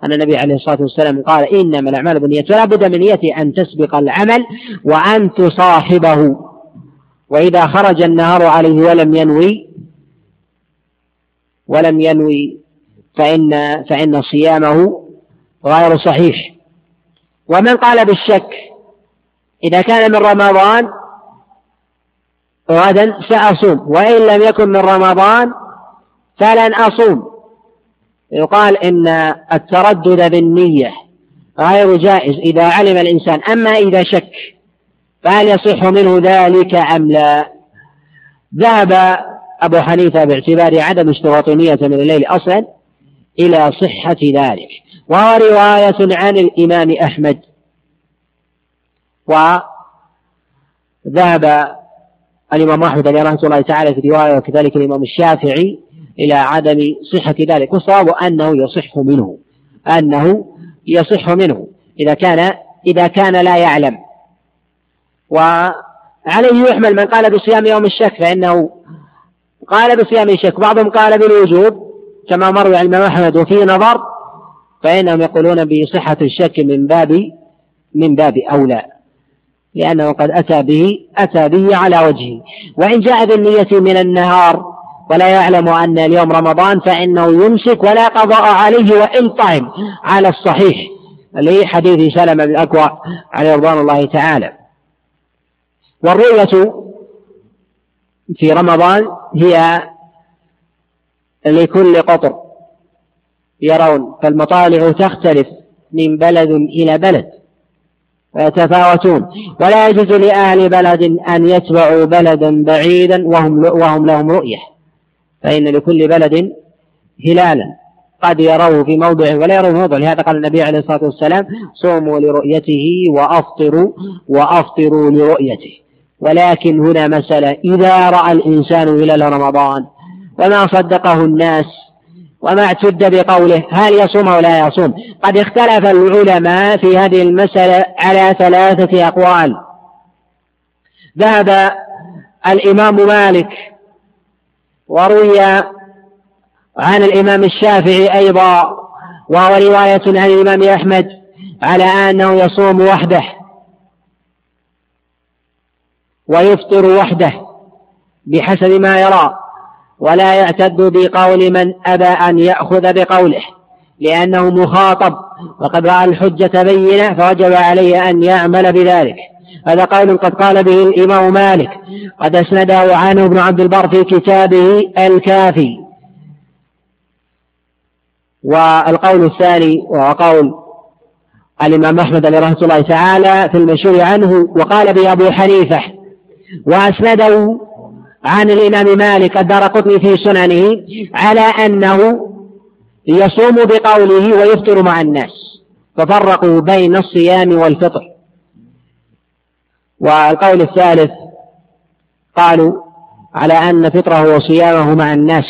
أن النبي عليه الصلاة والسلام قال إنما الأعمال بالنية ولا بد من نية أن تسبق العمل وأن تصاحبه. وإذا خرج النهار عليه ولم ينوي ولم ينوي فإن فإن صيامه غير صحيح. ومن قال بالشك إذا كان من رمضان غدا سأصوم وإن لم يكن من رمضان فلن أصوم. يقال إن التردد بالنية غير جائز إذا علم الإنسان أما إذا شك فهل يصح منه ذلك أم لا؟ ذهب أبو حنيفة باعتبار عدم اشتراط نية من الليل أصلا إلى صحة ذلك. وهو رواية عن الإمام أحمد. وذهب الإمام أحمد عليه رحمة الله تعالى في رواية وكذلك الإمام الشافعي إلى عدم صحة ذلك. والصواب أنه يصح منه أنه يصح منه. إذا كان إذا كان لا يعلم. و عليه يحمل من قال بصيام يوم الشك فإنه قال بصيام الشك بعضهم قال بالوجوب كما مر عن الإمام أحمد وفي نظر فإنهم يقولون بصحة الشك من باب من باب أولى لأنه قد أتى به أتى به على وجهه. وإن جاء بالنية من النهار ولا يعلم أن اليوم رمضان فإنه يمسك ولا قضاء عليه وإن طعم. على الصحيح لحديث سلمة بن الأكوع عليه رضوان الله تعالى. والرؤية في رمضان هي لكل قطر. يرون فالمطالع تختلف من بلد إلى بلد ويتفاوتون ولا يجوز لأهل بلد أن يتبعوا بلدا بعيدا وهم وهم لهم رؤية. فإن لكل بلد هلالا. قد يروه في موضع ولا يروه في موضع. لهذا قال النبي عليه الصلاة والسلام صوموا لرؤيته وأفطروا وأفطروا لرؤيته. ولكن هنا مسألة. إذا رأى الإنسان هلال رمضان وما صدقه الناس وما اعتد بقوله هل يصوم أو لا يصوم؟ قد اختلف العلماء في هذه المسألة على ثلاثة أقوال. ذهب الإمام مالك وروي عن الإمام الشافعي أيضا وهو رواية عن الإمام أحمد على أنه يصوم وحده. ويفطر وحده بحسب ما يرى ولا يعتد بقول من أبى أن يأخذ بقوله لأنه مخاطب وقد رأى الحجة بينة فوجب عليه أن يعمل بذلك. هذا قول قد قال به الإمام مالك قد أسنده عنه ابن عبد البر في كتابه الكافي. والقول الثاني وهو قول الإمام أحمد رحمة الله تعالى في المشهور عنه وقال به أبو حنيفة وأسنده عن الإمام مالك الدار قطني في سننه على أنه يصوم بقوله ويفطر مع الناس. ففرقوا بين الصيام والفطر. والقول الثالث قالوا على أن فطره وصيامه مع الناس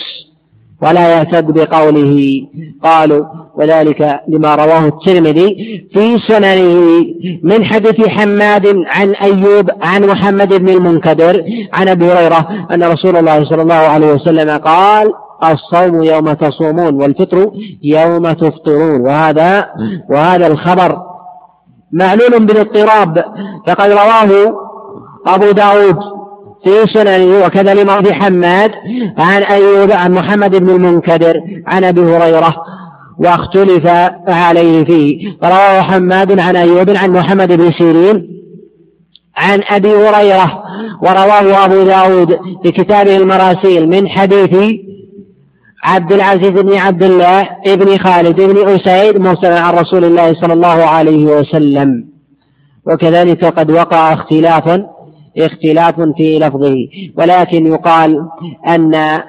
ولا يعتد بقوله. قالوا وذلك لما رواه الترمذي في سننه من حديث حماد عن أيوب عن محمد بن المنكدر عن أبي هريرة أن رسول الله صلى الله عليه وسلم قال الصوم يوم تصومون والفطر يوم تفطرون. وهذا وهذا الخبر معلول بالإضطراب. فقد رواه أبو داود في سننه وكذا في حماد عن أيوب عن محمد بن المنكدر عن أبي هريرة واختلف عليه فيه. رواه حماد عن أيوب عن محمد بن سيرين عن أبي هريرة ورواه أبو داود في كتابه المراسيل من حديث عبد العزيز بن عبد الله بن خالد بن أسيد مرسلا عن رسول الله صلى الله عليه وسلم. وكذلك قد وقع اختلاف اختلاف في لفظه. ولكن يقال أن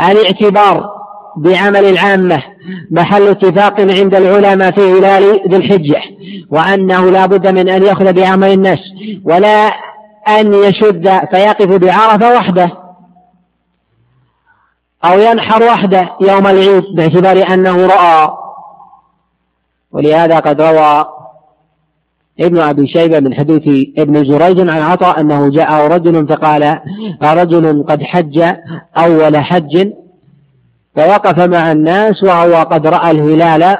الاعتبار بعمل العامة محل اتفاق عند العلماء في هلال ذي الحجة وأنه لا بد من أن يأخذ بعمل الناس ولا أن يشد فيقف بعرفة وحده أو ينحر وحده يوم العيد باعتبار أنه رأى. ولهذا قد روى ابن أبي شيبة من حديث ابن جريج عن عطاء أنه جاء رجل فقال رجل قد حج أول حج فوقف مع الناس وهو قد رأى الهلال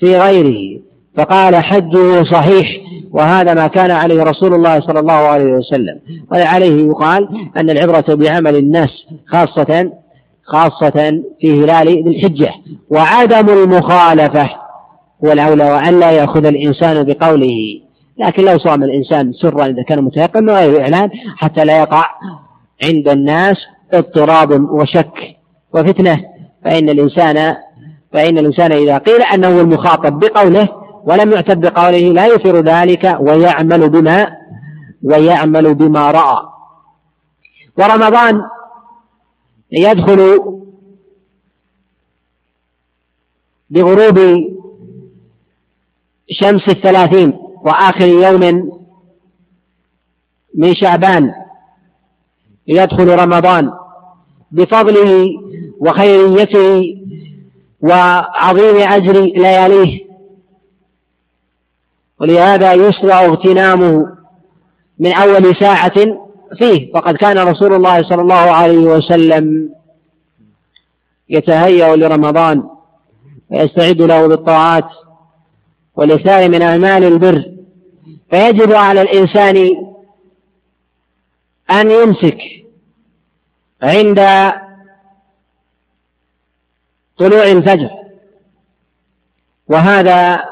في غيره فقال حجه صحيح وهذا ما كان عليه رسول الله صلى الله عليه وسلم وعليه يقال أن العبرة بعمل الناس خاصة خاصة في هلال ذي الحجة وعدم المخالفة هو الأولى وأن لا يأخذ الإنسان بقوله. لكن لو صام الإنسان سرا إذا كان متيقن غير إعلان حتى لا يقع عند الناس اضطراب وشك وفتنة. فإن الإنسان فإن الإنسان إذا قيل أنه المخاطب بقوله ولم يعتد بقوله لا يثير ذلك ويعمل بما ويعمل بما رأى. ورمضان يدخل بغروب شمس الثلاثين وآخر يوم من شعبان يدخل رمضان بفضله وخيريته وعظيم أجر لياليه ولهذا يشرع اغتنامه من أول ساعة فيه وقد كان رسول الله صلى الله عليه وسلم يتهيأ لرمضان ويستعد له بالطاعات ولسائر من أعمال البر. فيجب على الإنسان أن يمسك عند طلوع الفجر. وهذا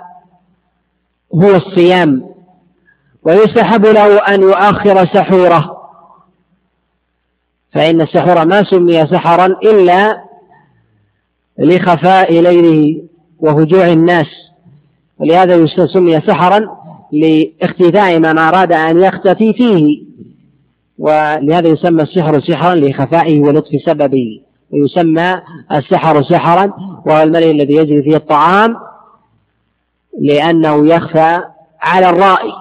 هو الصيام. ويستحب له أن يؤخر سحوره. فإن السحور ما سمي سحرا إلا لخفاء ليله وهجوع الناس. ولهذا سمي سحرا لاختفاء من أراد أن يختفي فيه. ولهذا يسمى السحر سحرا لخفائه ولطف سببه. ويسمى السحر سحرا وهو الملئ الذي يجري فيه الطعام لأنه يخفى على الرائي.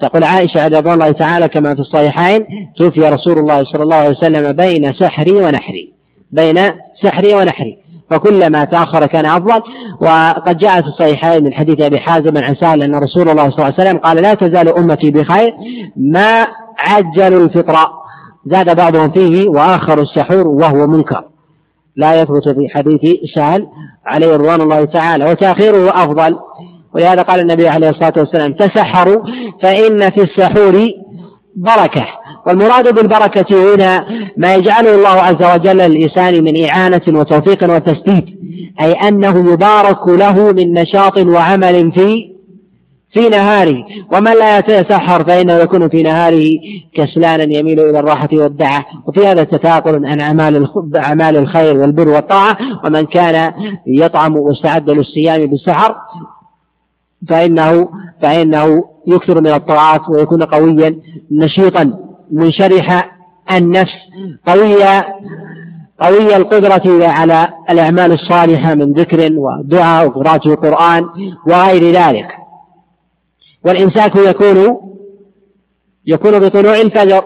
تقول عائشة رضي الله تعالى كما في الصحيحين توفي رسول الله صلى الله عليه وسلم بين سحري ونحري. بين سحري ونحري. فكلما تأخر كان أفضل. وقد جاء في الصحيحين من حديث أبي حازم عن سهل أن رسول الله صلى الله عليه وسلم قال لا تزال أمتي بخير. ما عجلوا الفطر؟ زاد بعضهم فيه وآخر السحور وهو منكر. لا يثبت في حديث سهل عليه رضوان الله تعالى وتأخيره أفضل. ولهذا قال النبي عليه الصلاة والسلام تسحروا فإن في السحور بركة. والمراد بالبركة هنا ما يجعله الله عز وجل للإنسان من إعانة وتوفيق وتسديد أي أنه يبارك له من نشاط وعمل في في نهاره. ومن لا يتسحر فإنه يكون في نهاره كسلانا يميل إلى الراحة والدعة وفي هذا تثاقل عن أعمال أعمال الخير والبر والطاعة ومن كان يطعم واستعد للصيام بالسحر فإنه فإنه يكثر من الطاعات ويكون قويا نشيطا. منشرح النفس قوي قوي القدرة على الأعمال الصالحة من ذكر ودعاء وقراءة القرآن وغير ذلك. والإمساك يكون يكون بطلوع الفجر.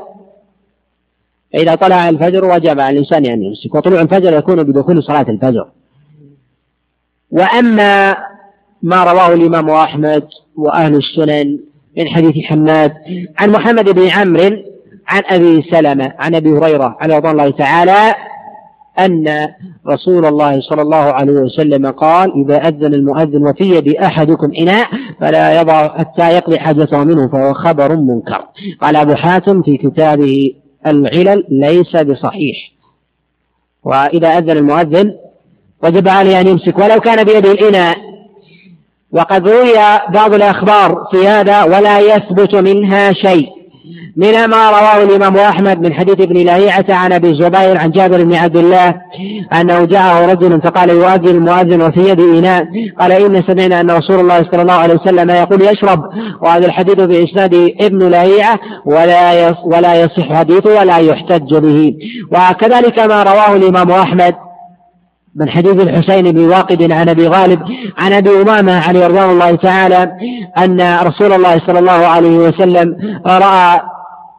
إذا طلع الفجر وجب على الإنسان أن يمسك وطلوع الفجر يكون بدخول صلاة الفجر. وأما ما رواه الإمام أحمد وأهل السنن من حديث حماد عن محمد بن عمرو عن أبي سلمة عن أبي هريرة على رضوان الله تعالى أن رسول الله صلى الله عليه وسلم قال إذا أذن المؤذن وفي يد أحدكم إناء فلا يضع حتى يقضي حاجته منه فهو خبر منكر. قال أبو حاتم في كتابه العلل ليس بصحيح. وإذا أذن المؤذن وجب عليه أن يمسك ولو كان بيده الإناء. وقد روي بعض الأخبار في هذا ولا يثبت منها شيء. من ما رواه الإمام أحمد من حديث ابن لهيعة عن أبي الزبير عن جابر بن عبد الله أنه جاءه رجل فقال يؤذن المؤذن وفي يده إناء. قال إن سمعنا أن رسول الله صلى الله عليه وسلم يقول يشرب وهذا الحديث في إسناد ابن لهيعة ولا ولا يصح حديثه ولا يحتج به. وكذلك ما رواه الإمام أحمد من حديث الحسين بن واقد عن أبي غالب عن أبي أمامة عليه رضوان الله تعالى أن رسول الله صلى الله عليه وسلم رأى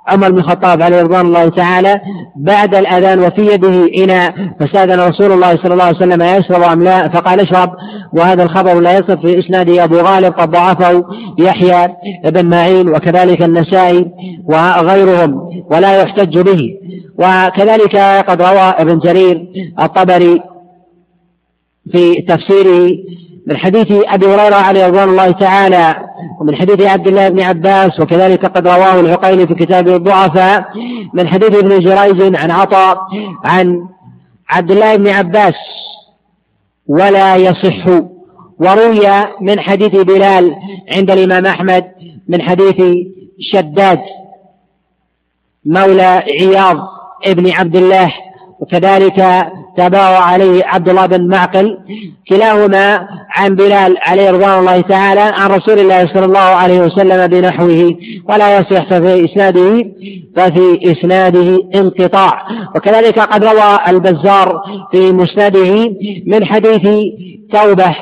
عمر بن الخطاب عليه رضوان الله تعالى بعد الأذان وفي يده إناء فسأل رسول الله صلى الله عليه وسلم يشرب أم لا؟ فقال اشرب. وهذا الخبر لا يصف في إسناده أبو غالب قد ضعفه يحيى بن معين وكذلك النسائي وغيرهم ولا يحتج به. وكذلك قد روى ابن جرير الطبري في تفسيره من حديث أبي هريرة عليه رضوان الله تعالى ومن حديث عبد الله بن عباس وكذلك قد رواه العقيلي في كتابه الضعفاء من حديث ابن جريج عن عطاء عن عبد الله بن عباس ولا يصح وروي من حديث بلال عند الإمام أحمد من حديث شداد مولى عياض ابن عبد الله وكذلك تابعه عليه عبد الله بن معقل كلاهما عن بلال عليه رضوان الله تعالى عن رسول الله صلى الله عليه وسلم بنحوه ولا يصح ففي إسناده ففي إسناده انقطاع. وكذلك قد روى البزار في مسنده من حديث توبة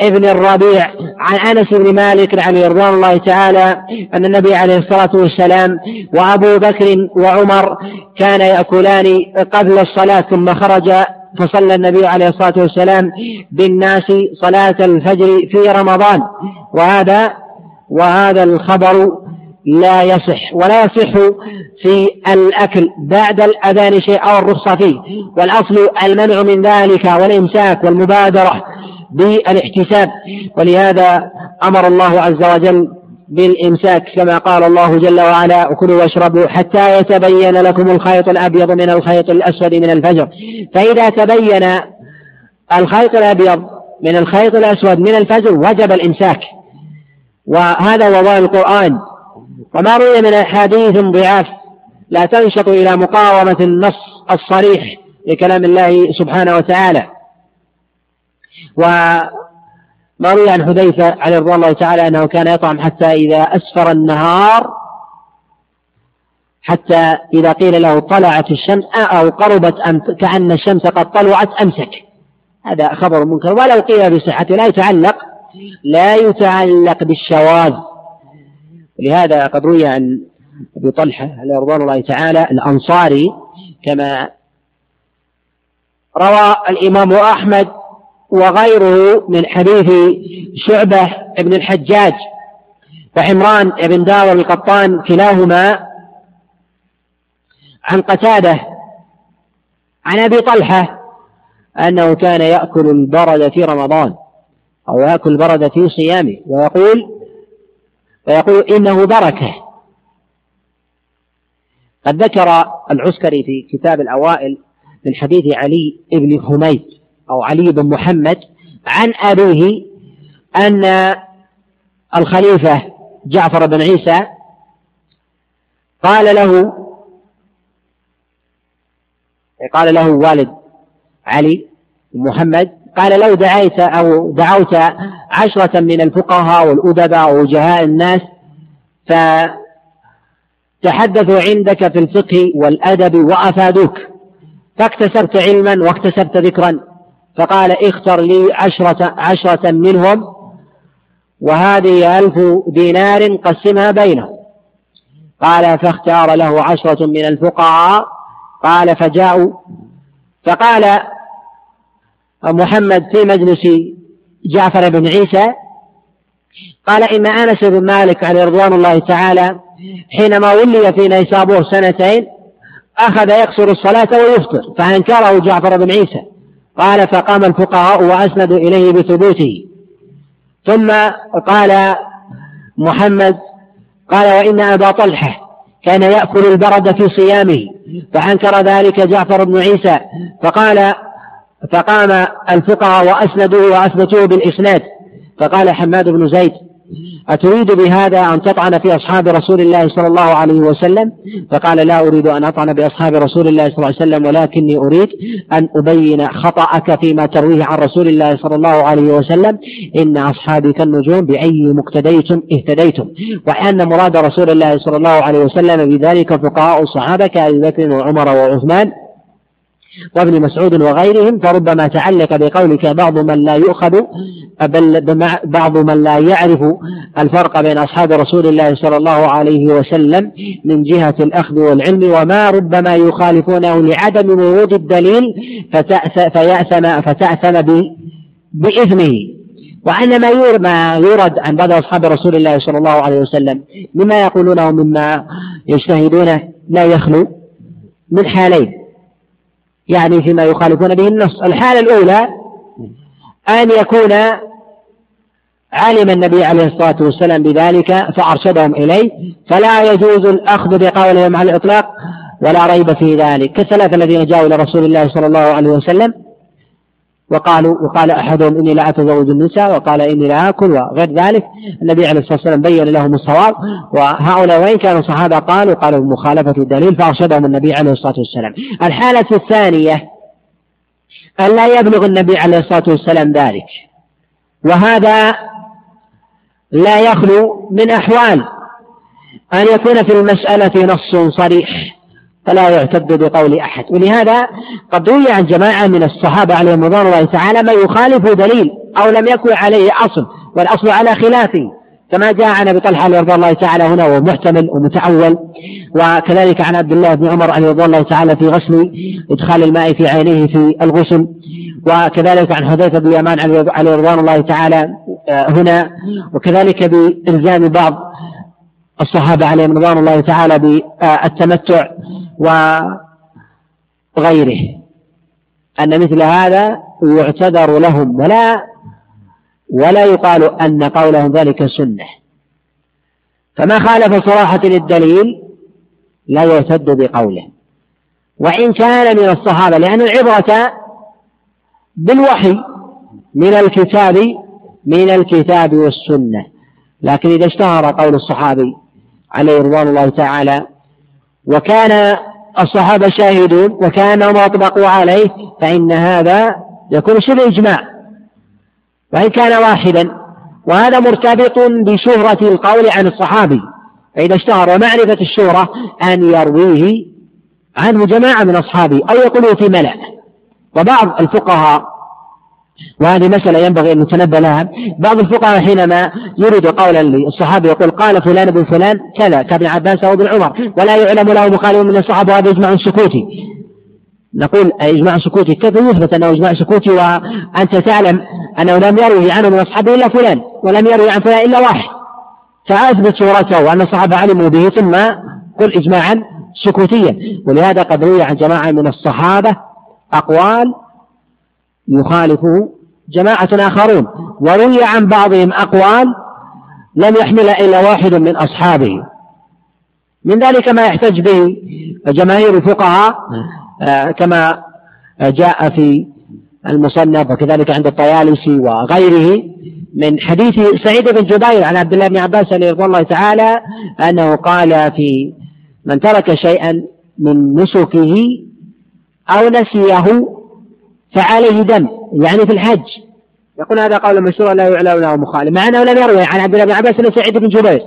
ابن الربيع عن أنس بن مالك عليه رضوان الله تعالى أن النبي عليه الصلاة والسلام وأبو بكر وعمر كان يأكلان قبل الصلاة ثم خرج فصلى النبي عليه الصلاة والسلام بالناس صلاة الفجر في رمضان. وهذا وهذا الخبر لا يصح ولا يصح في الأكل بعد الأذان شيء أو الرخصة فيه. والأصل المنع من ذلك والإمساك والمبادرة بالاحتساب. ولهذا أمر الله عز وجل بالإمساك كما قال الله جل وعلا وكلوا واشربوا حتى يتبين لكم الخيط الأبيض من الخيط الأسود من الفجر. فإذا تبين الخيط الأبيض من الخيط الأسود من الفجر وجب الإمساك. وهذا هو القرآن. وما روي من أحاديث ضعاف لا تنشط إلى مقاومة النص الصريح لكلام الله سبحانه وتعالى. وما روي عن حذيفة عليه رضوان الله تعالى أنه كان يطعم حتى إذا أسفر النهار حتى إذا قيل له طلعت الشمس أو قربت كأن الشمس قد طلعت أمسك. هذا خبر منكر. ولو قيل بصحته لا يتعلق لا يتعلق بالشواذ. لهذا قد روي عن أبي طلحة عليه رضوان الله تعالى الأنصاري كما روى الإمام أحمد وغيره من حديث شعبة بن الحجاج وحمران بن داور القطان كلاهما عن قتادة عن أبي طلحة أنه كان يأكل البرد في رمضان أو يأكل البرد في صيامه ويقول ويقول إنه بركة. قد ذكر العسكري في كتاب الأوائل من حديث علي بن حميد أو علي بن محمد عن أبيه أن الخليفة جعفر بن عيسى قال له قال له والد علي بن محمد قال لو دعيت أو دعوت عشرة من الفقهاء والأدباء ووجهاء الناس فتحدثوا عندك في الفقه والأدب وأفادوك فاكتسبت علما واكتسبت ذكرا. فقال اختر لي عشرة عشرة منهم وهذه ألف دينار قسمها بينهم. قال فاختار له عشرة من الفقهاء. قال فجاءوا. فقال محمد في مجلس جعفر بن عيسى قال إن أنس بن مالك عليه رضوان الله تعالى حينما ولي في نيسابور سنتين أخذ يقصر الصلاة ويفطر فأنكره جعفر بن عيسى. قال فقام الفقهاء وأسندوا إليه بثبوته. ثم قال محمد قال وإن أبا طلحة كان يأكل البرد في صيامه فأنكر ذلك جعفر بن عيسى. فقال فقام الفقهاء وأسندوه وأثبتوه بالإسناد. فقال حماد بن زيد أتريد بهذا أن تطعن في أصحاب رسول الله صلى الله عليه وسلم؟ فقال لا أريد أن أطعن بأصحاب رسول الله صلى الله عليه وسلم ولكني أريد أن أبين خطأك فيما ترويه عن رسول الله صلى الله عليه وسلم. إن أصحابي كالنجوم بأي مقتديتم اهتديتم. وأن مراد رسول الله صلى الله عليه وسلم بذلك فقهاء الصحابة كأبي بكر وعمر وعثمان. وابن مسعود وغيرهم فربما تعلق بقولك بعض من لا يؤخذ بل بعض من لا يعرف الفرق بين أصحاب رسول الله صلى الله عليه وسلم من جهة الأخذ والعلم وما ربما يخالفونه لعدم ورود الدليل فيأثم فتأثم بإثمه. وأن ما يورد عن بعض أصحاب رسول الله صلى الله عليه وسلم مما يقولونه مما يجتهدونه لا يخلو من حالين. يعني فيما يخالفون به النص. الحالة الأولى أن يكون علم النبي عليه الصلاة والسلام بذلك فأرشدهم إليه. فلا يجوز الأخذ بقولهم على الإطلاق ولا ريب في ذلك. كالثلاثة الذين جاءوا إلى رسول الله صلى الله عليه وسلم وقالوا وقال أحدهم إني لا أتزوج النساء وقال إني لا آكل وغير ذلك. النبي عليه الصلاة والسلام بين لهم الصواب. وهؤلاء وإن كانوا صحابة قالوا قالوا بمخالفة الدليل فأرشدهم النبي عليه الصلاة والسلام. الحالة الثانية أن لا يبلغ النبي عليه الصلاة والسلام ذلك. وهذا لا يخلو من أحوال أن يكون في المسألة نص صريح. فلا يعتد بقول أحد. ولهذا قد روي عن جماعة من الصحابة عليهم رضوان الله تعالى ما يخالف دليل أو لم يكن عليه أصل والأصل على خلافه. كما جاء عن أبي طلحة رضي الله تعالى هنا وهو محتمل ومتعول وكذلك عن عبد الله بن عمر عليه رضي الله تعالى في غسل إدخال الماء في عينيه في الغسل. وكذلك عن حذيفة بن اليمان عليه رضوان الله تعالى آه، هنا. وكذلك بإلزام بعض الصحابة عليهم رضوان الله تعالى بالتمتع وغيره. أن مثل هذا يعتذر لهم ولا ولا يقال أن قولهم ذلك سنة. فما خالف صراحة للدليل لا يعتد بقوله. وإن كان من الصحابة لأن العبرة بالوحي من الكتاب من الكتاب والسنة. لكن إذا اشتهر قول الصحابي عليه رضوان الله تعالى. وكان الصحابة شاهدون وكانهم أطبقوا عليه فإن هذا يكون شبه إجماع. وإن كان واحدا وهذا مرتبط بشهرة القول عن الصحابي. فإذا اشتهر ومعرفة الشهرة أن يرويه عنه جماعة من أصحابه أو يقولوا في ملأ. وبعض الفقهاء وهذه مسألة ينبغي أن نتنبه لها. بعض الفقهاء حينما يريد قولا للصحابي يقول قال فلان بن فلان كذا كابن عباس أو ابن عمر. ولا يعلم له مخالف من الصحابة وهذا إجماع سكوتي. نقول إجماع سكوتي كيف يثبت أنه إجماع سكوتي وأنت تعلم أنه لم يروي عنه من أصحابه إلا فلان ولم يروي عن فلان إلا واحد. فأثبت صورته وأن الصحابة علموا به ثم قل إجماعا سكوتيا. ولهذا قد روي عن جماعة من الصحابة أقوال يخالفه جماعة آخرون. وروي عن بعضهم أقوال لم يحمل إلا واحد من أصحابه. من ذلك ما يحتج به جماهير الفقهاء آه، كما جاء في المصنف وكذلك عند الطيالسي وغيره من حديث سعيد بن جبير عن عبد الله بن عباس رضي الله تعالى أنه قال في من ترك شيئا من نسكه أو نسيه فعليه دم يعني في الحج. يقول هذا قول مشهور لا يعلم له مخالف مع أنه لم يروي عن عبد الله بن عباس الا سعيد بن جبير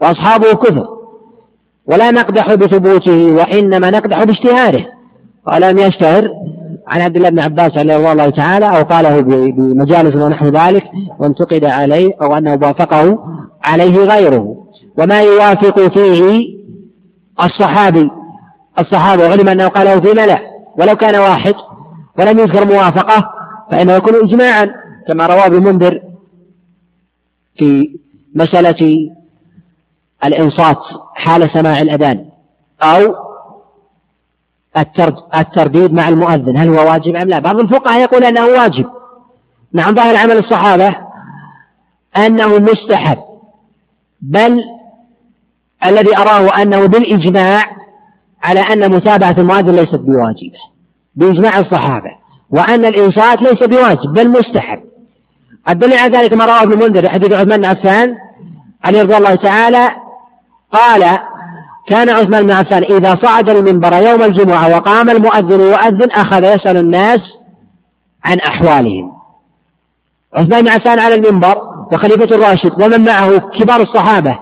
وأصحابه كثر ولا نقدح بثبوته وإنما نقدح باشتهاره ولم يشتهر عن عبد الله بن عباس رضي الله تعالى أو قاله بمجالس ونحو ذلك وانتقد عليه أو أنه وافقه عليه غيره. وما يوافق فيه الصحابي الصحابة وعلم أنه قاله في ملأ ولو كان واحد ولم يذكر موافقة فإنه يكون إجماعا كما رواه ابن منذر في مسألة الإنصات حال سماع الأذان أو الترديد مع المؤذن هل هو واجب أم لا؟ بعض الفقهاء يقول أنه واجب. نعم ظاهر عمل الصحابة أنه مستحب بل الذي أراه أنه بالإجماع على أن متابعة المؤذن ليست بواجبة. بإجماع الصحابة وأن الإنصات ليس بواجب بل مستحب. الدليل على ذلك ما رواه ابن منذر حديث عثمان بن عفان عليه رضي الله تعالى قال كان عثمان بن عفان إذا صعد المنبر يوم الجمعة وقام المؤذن يؤذن أخذ يسأل الناس عن أحوالهم. عثمان بن عفان على المنبر وخليفة الراشد ومن معه كبار الصحابة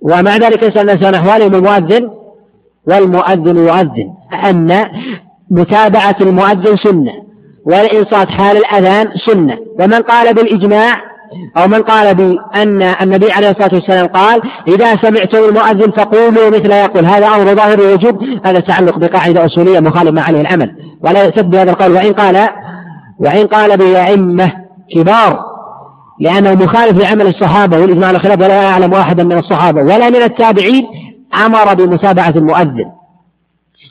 ومع ذلك يسأل الناس عن أحوالهم المؤذن والمؤذن يؤذن أن متابعة المؤذن سنة والإنصات حال الأذان سنة. ومن قال بالإجماع أو من قال بأن النبي عليه الصلاة والسلام قال إذا سمعتم المؤذن فقولوا مثل يقول. هذا أمر ظاهر الوجوب هذا تعلق بقاعدة أصولية مخالف ما عليه العمل. ولا يعتد بهذا القول. وإن قال وإن قال به أئمة كبار لأنه مخالف لعمل الصحابة والإجماع الخلاف ولا يعلم واحدا من الصحابة ولا من التابعين أمر بمتابعة المؤذن.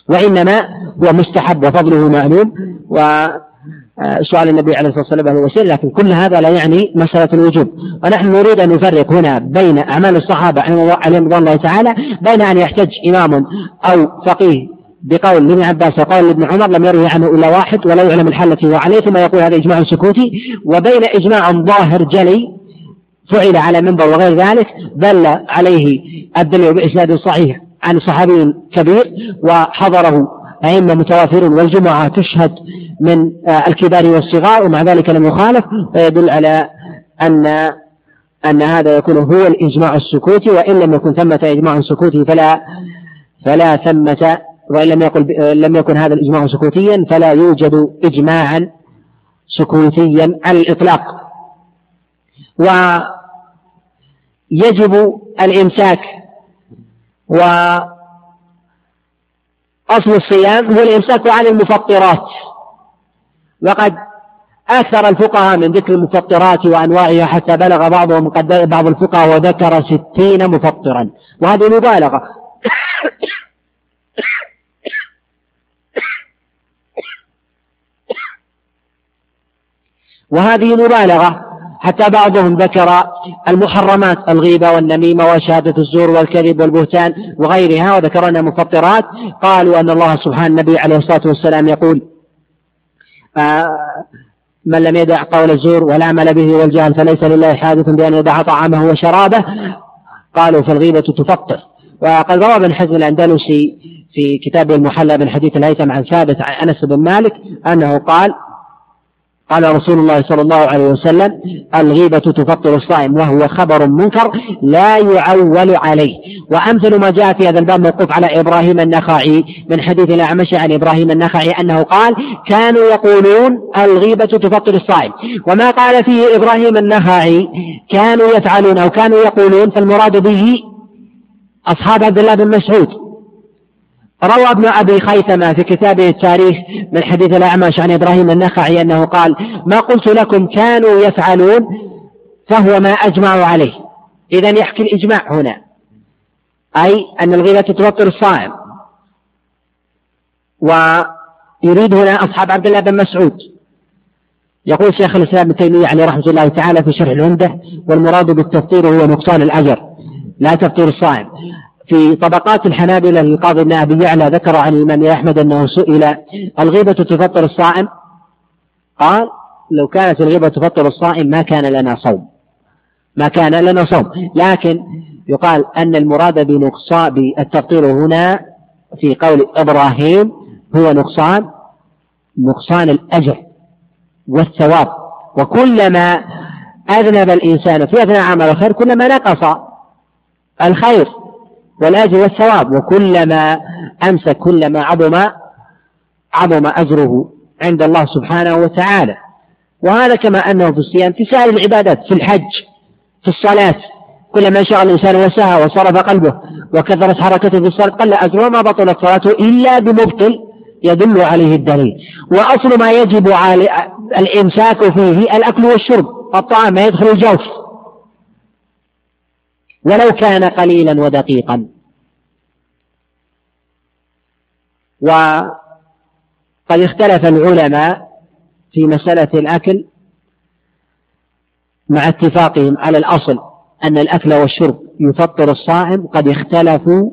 وإنما هو مستحب وفضله معلوم. وسؤال النبي عليه الصلاة والسلام هو وسيلة لكن كل هذا لا يعني مسألة الوجوب. ونحن نريد أن نفرق هنا بين أعمال الصحابة عليهم رضوان الله تعالى بين أن يحتج إمام أو فقيه بقول لابن عباس وقول لابن عمر لم يروي عنه إلا واحد ولا يعلم الحل التي هو عليه ثم يقول هذا إجماع سكوتي وبين إجماع ظاهر جلي فعل على منبر وغير ذلك دل عليه الدليل بإسناد صحيح عن صحابي كبير وحضره أئمة متوافرون والجمعة تشهد من آه، الكبار والصغار ومع ذلك لم يخالف فيدل على أن أن هذا يكون هو الإجماع السكوتي وإن لم يكن ثمة إجماع سكوتي فلا فلا ثمة وإن لم يقل لم يكن هذا الإجماع سكوتيا فلا يوجد إجماعا سكوتيا على الإطلاق. ويجب الإمساك. وأصل الصيام هو الإمساك عن المفطرات. وقد أكثر الفقهاء من ذكر المفطرات وأنواعها حتى بلغ بعضهم قد بعض الفقهاء وذكر ستين مفطرا. وهذه مبالغة. وهذه مبالغة حتى بعضهم ذكر المحرمات الغيبة والنميمة وشهادة الزور والكذب والبهتان وغيرها وذكر أنها مفطرات. قالوا أن الله سبحانه النبي عليه الصلاة والسلام يقول آه من لم يدع قول الزور والعمل به والجهل فليس لله حادث بأن يدع طعامه وشرابه. قالوا فالغيبة تفطر. وقد روى ابن حزم الأندلسي في كتابه المحلى من حديث الهيثم عن ثابت عن أنس بن مالك أنه قال قال رسول الله صلى الله عليه وسلم الغيبة تفطر الصائم وهو خبر منكر لا يعول عليه. وأمثل ما جاء في هذا الباب موقوف على إبراهيم النخعي من حديث الأعمش عن إبراهيم النخعي أنه قال كانوا يقولون الغيبة تفطر الصائم. وما قال فيه إبراهيم النخعي كانوا يفعلون أو كانوا يقولون فالمراد به أصحاب عبد الله بن مسعود. روى ابن أبي خيثمة في كتابه التاريخ من حديث الأعمش عن إبراهيم النخعي أنه قال ما قلت لكم كانوا يفعلون فهو ما أجمعوا عليه. إذا يحكي الإجماع هنا. أي أن الغيبة تفطر الصائم. ويريد هنا أصحاب عبد الله بن مسعود. يقول شيخ الإسلام ابن تيمية عليه رحمة الله تعالى في شرح العمدة والمراد بالتفطير هو نقصان الأجر لا تفطير الصائم. في طبقات الحنابلة للقاضي ابن أبي يعلى ذكر عن الإمام أحمد أنه سئل الغيبة تفطر الصائم؟ قال لو كانت الغيبة تفطر الصائم ما كان لنا صوم. ما كان لنا صوم. لكن يقال أن المراد بنقصان بالتفطير هنا في قول إبراهيم هو نقصان نقصان الأجر والثواب. وكلما أذنب الإنسان في أثناء عمل الخير كلما نقص الخير. والأجر والثواب وكلما أمسك كلما عظم عظم أجره عند الله سبحانه وتعالى. وهذا كما أنه في الصيام في سائر العبادات في الحج في الصلاة. كلما شاء الإنسان وسهى وصرف قلبه وكثرت حركته في الصلاة قل أجره ما بطلت صلاته إلا بمبطل يدل عليه الدليل. وأصل ما يجب على الإمساك فيه الأكل والشرب الطعام ما يدخل الجوف. ولو كان قليلا ودقيقا. وقد اختلف العلماء في مسألة الأكل مع اتفاقهم على الأصل أن الأكل والشرب يفطر الصائم قد اختلفوا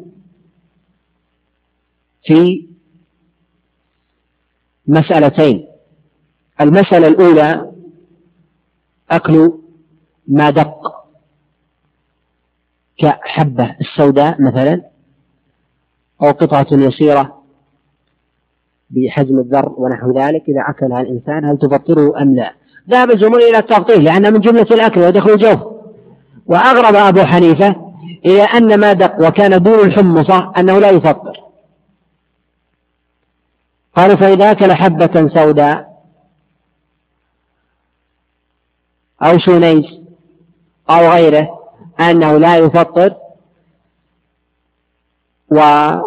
في مسألتين. المسألة الأولى أكل ما دق. كحبة السوداء مثلا أو قطعة يسيرة بحجم الذر ونحو ذلك إذا أكلها الإنسان هل تفطره أم لا؟ ذهب الجمهور إلى التفطير لأنها من جملة الأكل ويدخل الجوف. وأغرب أبو حنيفة إلى أن ما دق وكان دون الحمصة أنه لا يفطر. قالوا فإذا أكل حبة سوداء أو شونيس أو غيره أنه لا يفطر ولا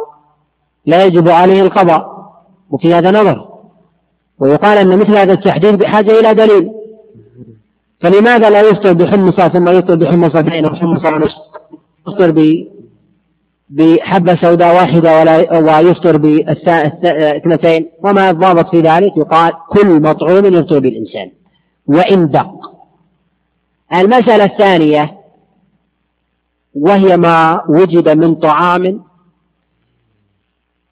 يجب عليه القضاء وفي هذا نظر. ويقال أن مثل هذا التحديد بحاجة إلى دليل. فلماذا لا يفطر بحمصة ثم يفطر بحمصتين أو حمصة ونصف يفطر بحبة سوداء واحدة ولا ويفطر باثنتين وما الضابط في ذلك؟ يقال كل مطعوم يفطر بالإنسان. وإن دق. المسألة الثانية وهي ما وجد من طعام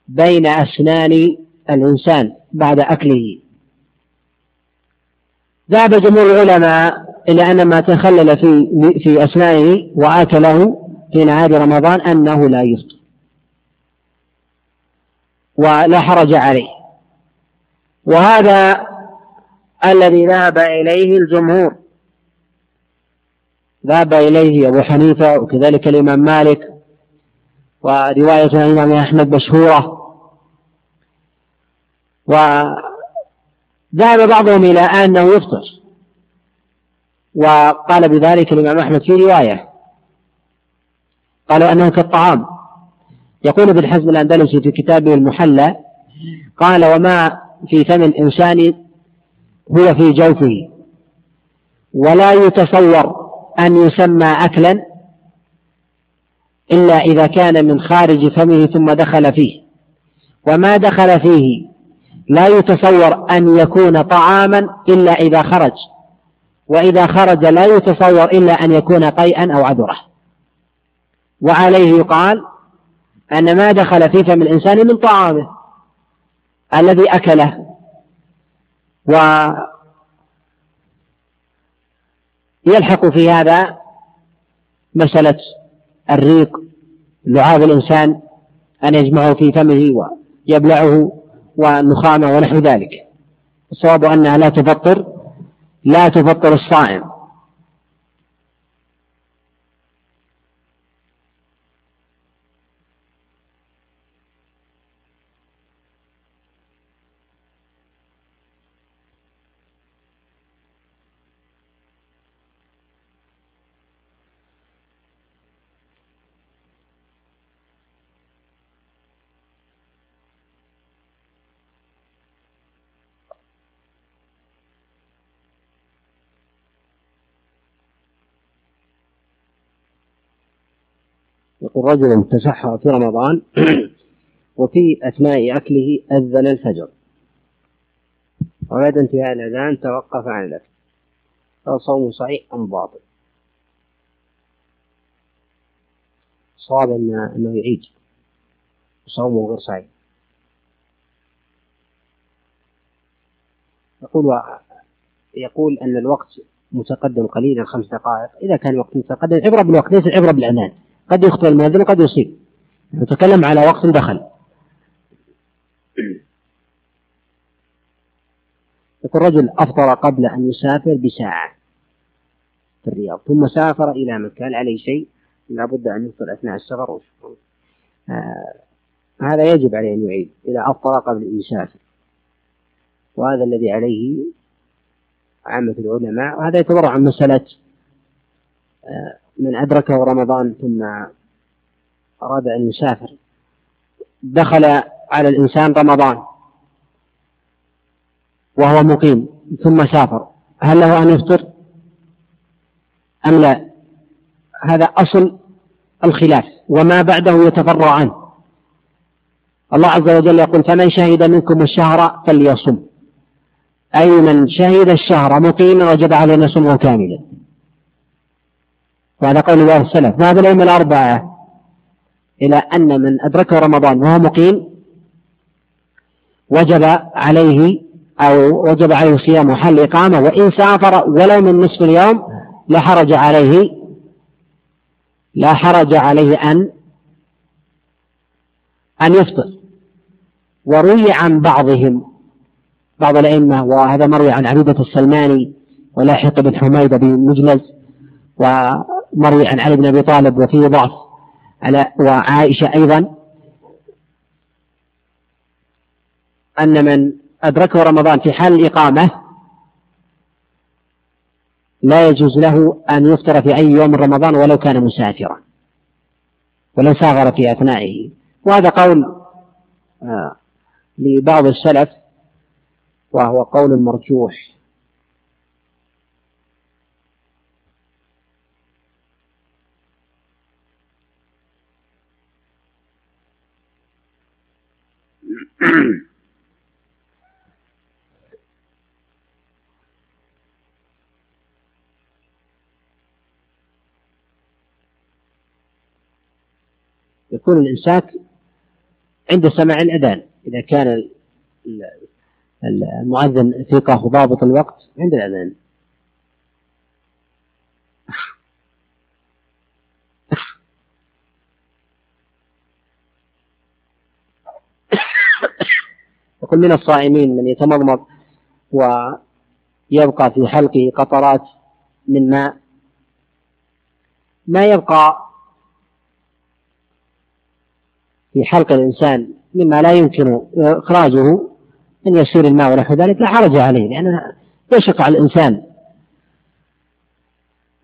بين أسنان الإنسان بعد أكله. ذهب جمهور العلماء إلى أن ما تخلل في في أسنانه وآكله في نهار رمضان أنه لا يفطر. ولا حرج عليه. وهذا الذي ذهب إليه الجمهور. ذهب إليه أبو حنيفة وكذلك الإمام مالك ورواية الإمام أحمد مشهورة. وذهب بعضهم إلى أنه يفطر. وقال بذلك الإمام أحمد في رواية. قالوا أنه كالطعام. يقول ابن حزم الأندلسي في كتابه المحلى قال وما في فم الإنسان هو في جوفه ولا يتصور. أن يسمى أكلا إلا إذا كان من خارج فمه ثم دخل فيه. وما دخل فيه لا يتصور أن يكون طعاما إلا إذا خرج. وإذا خرج لا يتصور إلا أن يكون قيئا أو عذرة وعليه يقال أن ما دخل في فم الإنسان من طعامه الذي أكله. ويلحق في هذا مسألة الريق لعاب الإنسان أن يجمعه في فمه ويبلعه والنخامة ونحو ذلك. الصواب أنها لا تفطر لا تفطر الصائم يقول رجل تسحر في رمضان وفي أثناء أكله أذن الفجر. وبعد انتهاء الأذان توقف عن الأكل فصوم صحيح أم باطل؟ صواب أنه يعيد. صومه غير صحيح. يقول يقول أن الوقت متقدم قليلا خمس دقائق. إذا كان الوقت متقدم عبرة بالوقت ليس عبرة بالأذان. قد يخطئ المؤذن وقد يصيب. نتكلم على وقت دخل. يقول رجل أفطر قبل أن يسافر بساعة في الرياض ثم سافر إلى مكة هل عليه شيء لابد أن يفطر أثناء السفر. آه هذا يجب عليه أن يعيد إذا أفطر قبل أن يسافر. وهذا الذي عليه عامة العلماء وهذا يتبرع عن مسألة آه من أدركه رمضان ثم أراد أن يسافر. دخل على الإنسان رمضان وهو مقيم ثم سافر. هل له أن يفطر؟ أم لا؟ هذا أصل الخلاف وما بعده يتفرع عنه. الله عز وجل يقول فمن شهد منكم الشهر فليصم. أي من شهد الشهر مقيما وجب علينا صومه كاملا. وهذا قول بعض السلف. ذهب الأئمة الأربعة. إلى أن من أدركه رمضان وهو مقيم وجب عليه أو وجب عليه صيام حل إقامة وإن سافر ولو من نصف اليوم لا حرج عليه لا حرج عليه أن أن يفطر. وروي عن بعضهم بعض الأئمة وهذا مروي عن عبيدة السلماني ولاحق بن حميد بن مجلس و مروي عن علي بن أبي طالب وفيه ضعف. على وعائشة أيضا. أن من أدركه رمضان في حال الإقامة لا يجوز له أن يفطر في أي يوم من رمضان ولو كان مسافرا ولو سافر في أثنائه. وهذا قول آه لبعض السلف وهو قول مرجوح. يكون الإمساك عند سماع الأذان. إذا كان المؤذن ثقة وضابط الوقت عند الأذان. يقول من الصائمين من يتمضمض ويبقى في حلقه قطرات من ماء. ما يبقى في حلق الإنسان مما لا يمكن إخراجه أن يسير الماء ونحو ذلك لا حرج عليه لأن يشق على الإنسان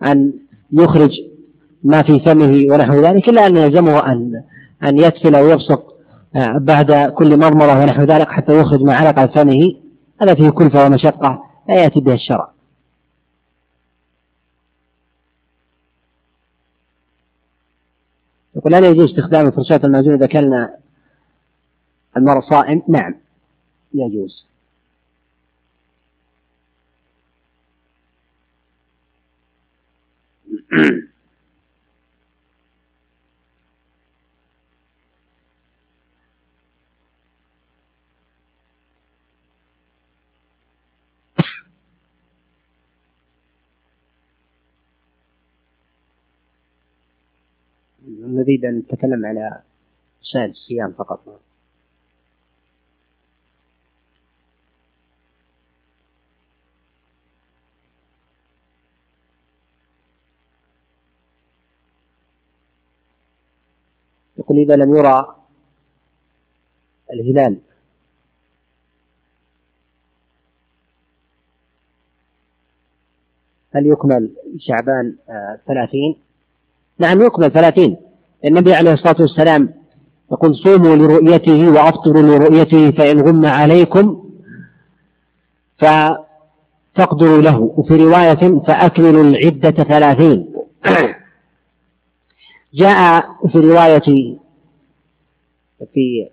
أن يخرج ما في فمه ونحو ذلك إلا أن يلزمه أن أن يدفل ويبصق بعد كل مضمضة ونحو ذلك حتى يخرج ما علق فمه هذا فيه كلفة ومشقة لا يأتي بها الشرع يقول هل يجوز استخدام الفرشاة المعجون إذا كان المرء صائم؟ نعم يجوز نريد أن نتكلم على مسائل الصيام فقط. يقول إذا لم يرى الهلال. هل يكمل شعبان آه، ثلاثين؟ نعم يكمل ثلاثين. النبي عليه الصلاة والسلام يقول صوموا لرؤيته وأفطروا لرؤيته فإن غم عليكم فتقدروا له. وفي رواية فأكملوا العدة ثلاثين. جاء في رواية في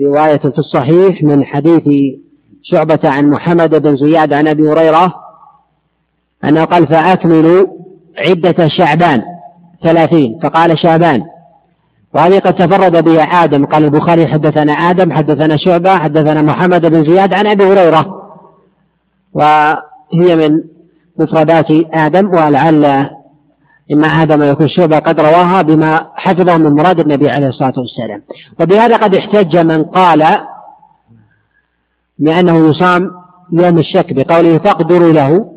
رواية في الصحيح من حديث شعبة عن محمد بن زياد عن أبي هريرة أنه قال فأكملوا عدة شعبان ثلاثين. فقال شعبان وهذه قد تفرد بها آدم. قال البخاري حدثنا آدم حدثنا شعبة حدثنا محمد بن زياد عن أبي هريرة. وهي من مفردات آدم ولعل إما آدم يكون شعبة قد رواها بما حفظه من مراد النبي عليه الصلاة والسلام. وبهذا قد احتج من قال بأنه يصام يوم الشك بقوله فاقدروا له.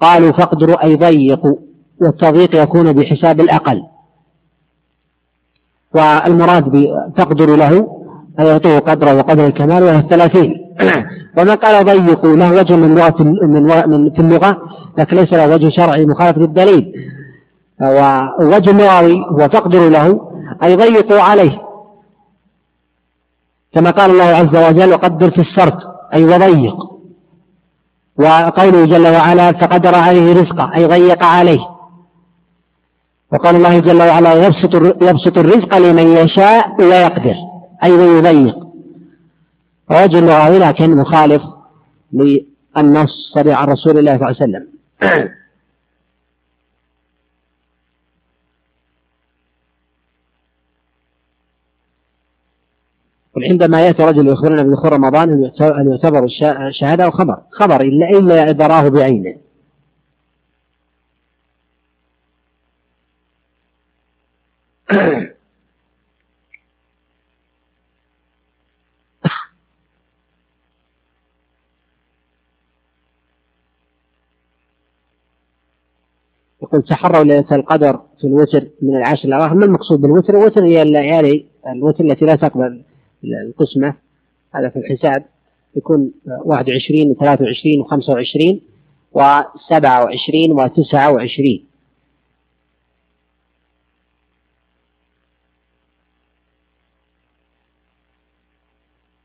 قالوا فاقدروا أي ضيقوا والتضييق يكون بحساب الأقل. والمراد بتقدر له أن يعطوه قدره وقدر الكمال وهو الثلاثين. ومن قال ضيقوا له وجه من لغة من في اللغة لكن ليس له وجه شرعي مخالف للدليل. ووجه لغوي هو تقدر له أي ضيقوا عليه. كما قال الله عز وجل وقدر في السرد أي وضيق. وقوله جل وعلا فقدر عليه رزقه أي ضيق عليه. وقال الله جل وعلا يبسط يبسط الرزق لمن يشاء ويقدر أي ويضيق. ووجه اللغوي لكن مخالف للنص صريح عن رسول الله صلى الله عليه وسلم. عندما يأتي رجل يخبرنا بدخول رمضان هل يعتبر الشهاده خبر؟ خبر الا إلا إذا راه بعينه. يقول تحروا ليلة القدر في الوتر من العشر الأواخر. ما المقصود بالوتر؟ الوتر هي الليالي الوتر التي لا تقبل القسمة. هذا في الحساب. يكون 21 و 23 و 25 و 27 و 29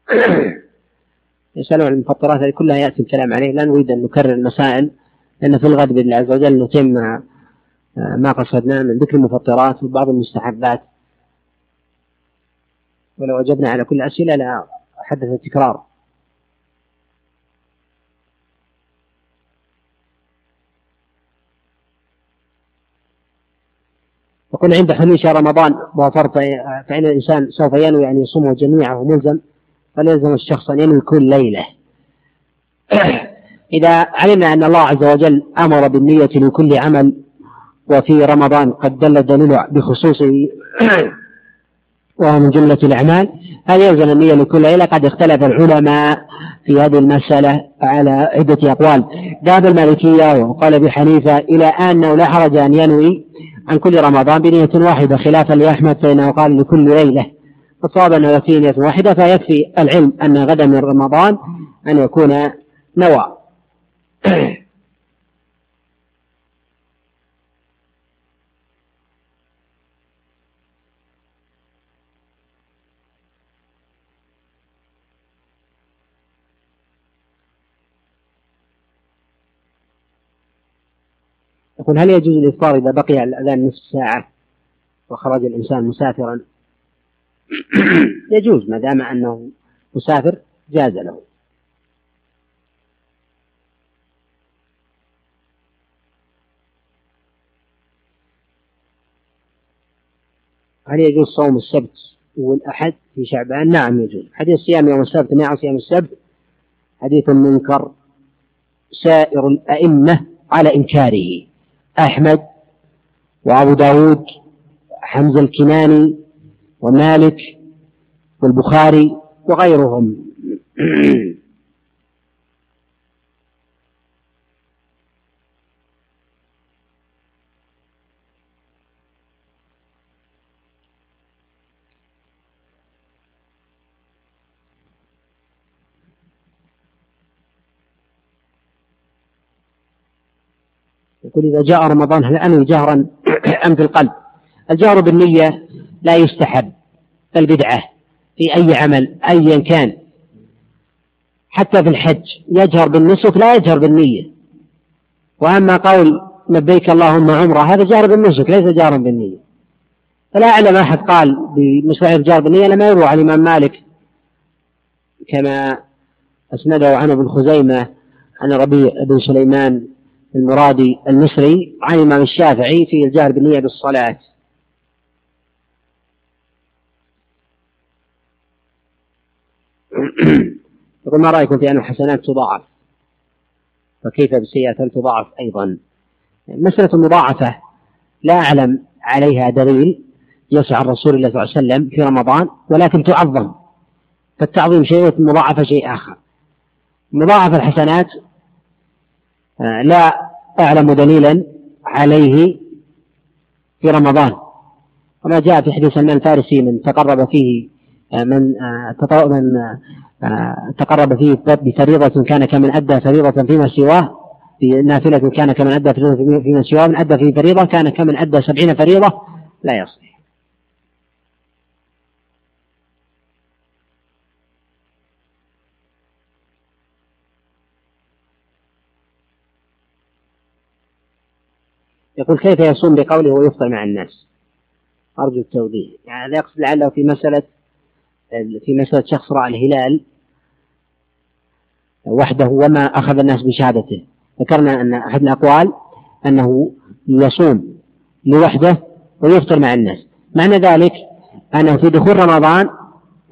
يسألون عن المفطرات هذه كلها يأتي الكلام عليه. لا نريد أن نكرر المسائل لأن في الغد بإذن الله عز وجل نتم آه، ما قصدناه من ذكر المفطرات وبعض المستحبات. ولو أجبنا على كل أسئلة لا حدث تكرار يقول عند شهر رمضان وفرط آه، فإن الإنسان سوف ينوي أن يصومه جميعه ملزم فليلزم الشخص أن ينوي كل ليلة. إذا علمنا أن الله عز وجل أمر بالنية لكل عمل وفي رمضان قد دل الدليل بخصوصه وهو من جملة الأعمال هذا يلزم النية لكل ليلة؟ قد اختلف العلماء في هذه المسألة على عدة أقوال. ذهب المالكية وقال أبي حنيفة إلى أنه لا حرج أن ينوي عن كل رمضان بنية واحدة خلافا لأحمد فإنه قال لكل ليلة. أصابنا نية واحدة فيكفي العلم أن غدا من رمضان أن يكون نوى. يقول هل يجوز الإفطار إذا بقي الأذان نصف ساعة وخرج الإنسان مسافرا؟ يجوز ما دام أنه مسافر جاز له. هل يجوز صوم السبت والأحد في شعبان؟ نعم يجوز. حديث صيام يوم السبت نعم صيام السبت. حديث منكر سائر الأئمة على إنكاره. أحمد وأبو داود حمزة الكناني ومالك والبخاري وغيرهم. يقول إذا جاء رمضان هل أنوي جهرا أم في القلب؟ الجهر بالنية لا يستحب بل بدعة في أي عمل أيا كان. حتى في الحج يجهر بالنسك لا يجهر بالنية. وأما قول لبيك اللهم عمرة هذا جار بالنسك ليس جارا بالنية. فلا أعلم أحد قال بمشروع الجار بالنية لما يروى عن الإمام مالك كما أسنده عنه ابن خزيمة عن ربيع بن سليمان المرادي المصري عن الإمام الشافعي في الجهر بالنية بالصلاة. يقول ما رأيكم في أن الحسنات تضاعف؟ فكيف بالسيئات هل تضاعف أيضا؟ مسألة المضاعفة لا أعلم عليها دليل يسع الرسول الله صلى الله عليه وسلم في رمضان ولكن تعظم. فالتعظيم شيء والمضاعفة شيء آخر. مضاعف الحسنات آه، لا أعلم دليلا عليه في رمضان. وما جاء في حديث سلمان الفارسي من تقرب فيه من آه، من تقرب فيه بفريضة كان كمن أدى فريضة فيما سواه في نافلة كان كمن أدى فريضة فيما سواه من أدى فيه فريضة كان كمن أدى سبعين فريضة لا يصلح يقول كيف يصوم بقوله ويفطر مع الناس؟ أرجو التوضيح. يعني هذا يقصد لعله في مسألة في مسألة شخص رأى الهلال وحده وما أخذ الناس بشهادته. ذكرنا أن أحد الأقوال أنه يصوم لوحده ويفطر مع الناس. معنى ذلك أنه في دخول رمضان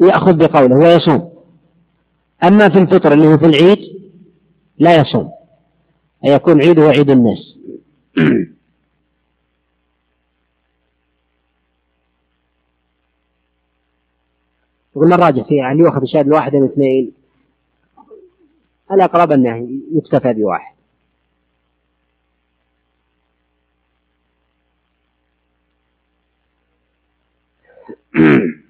يأخذ بقوله ويصوم. أما في الفطر اللي هو في العيد لا يصوم. أي يكون عيده عيد الناس. يقول الراجح فيها هل يؤخذ الشاهد الواحد من اثنين. الأقرب أنه يكتفى بواحد.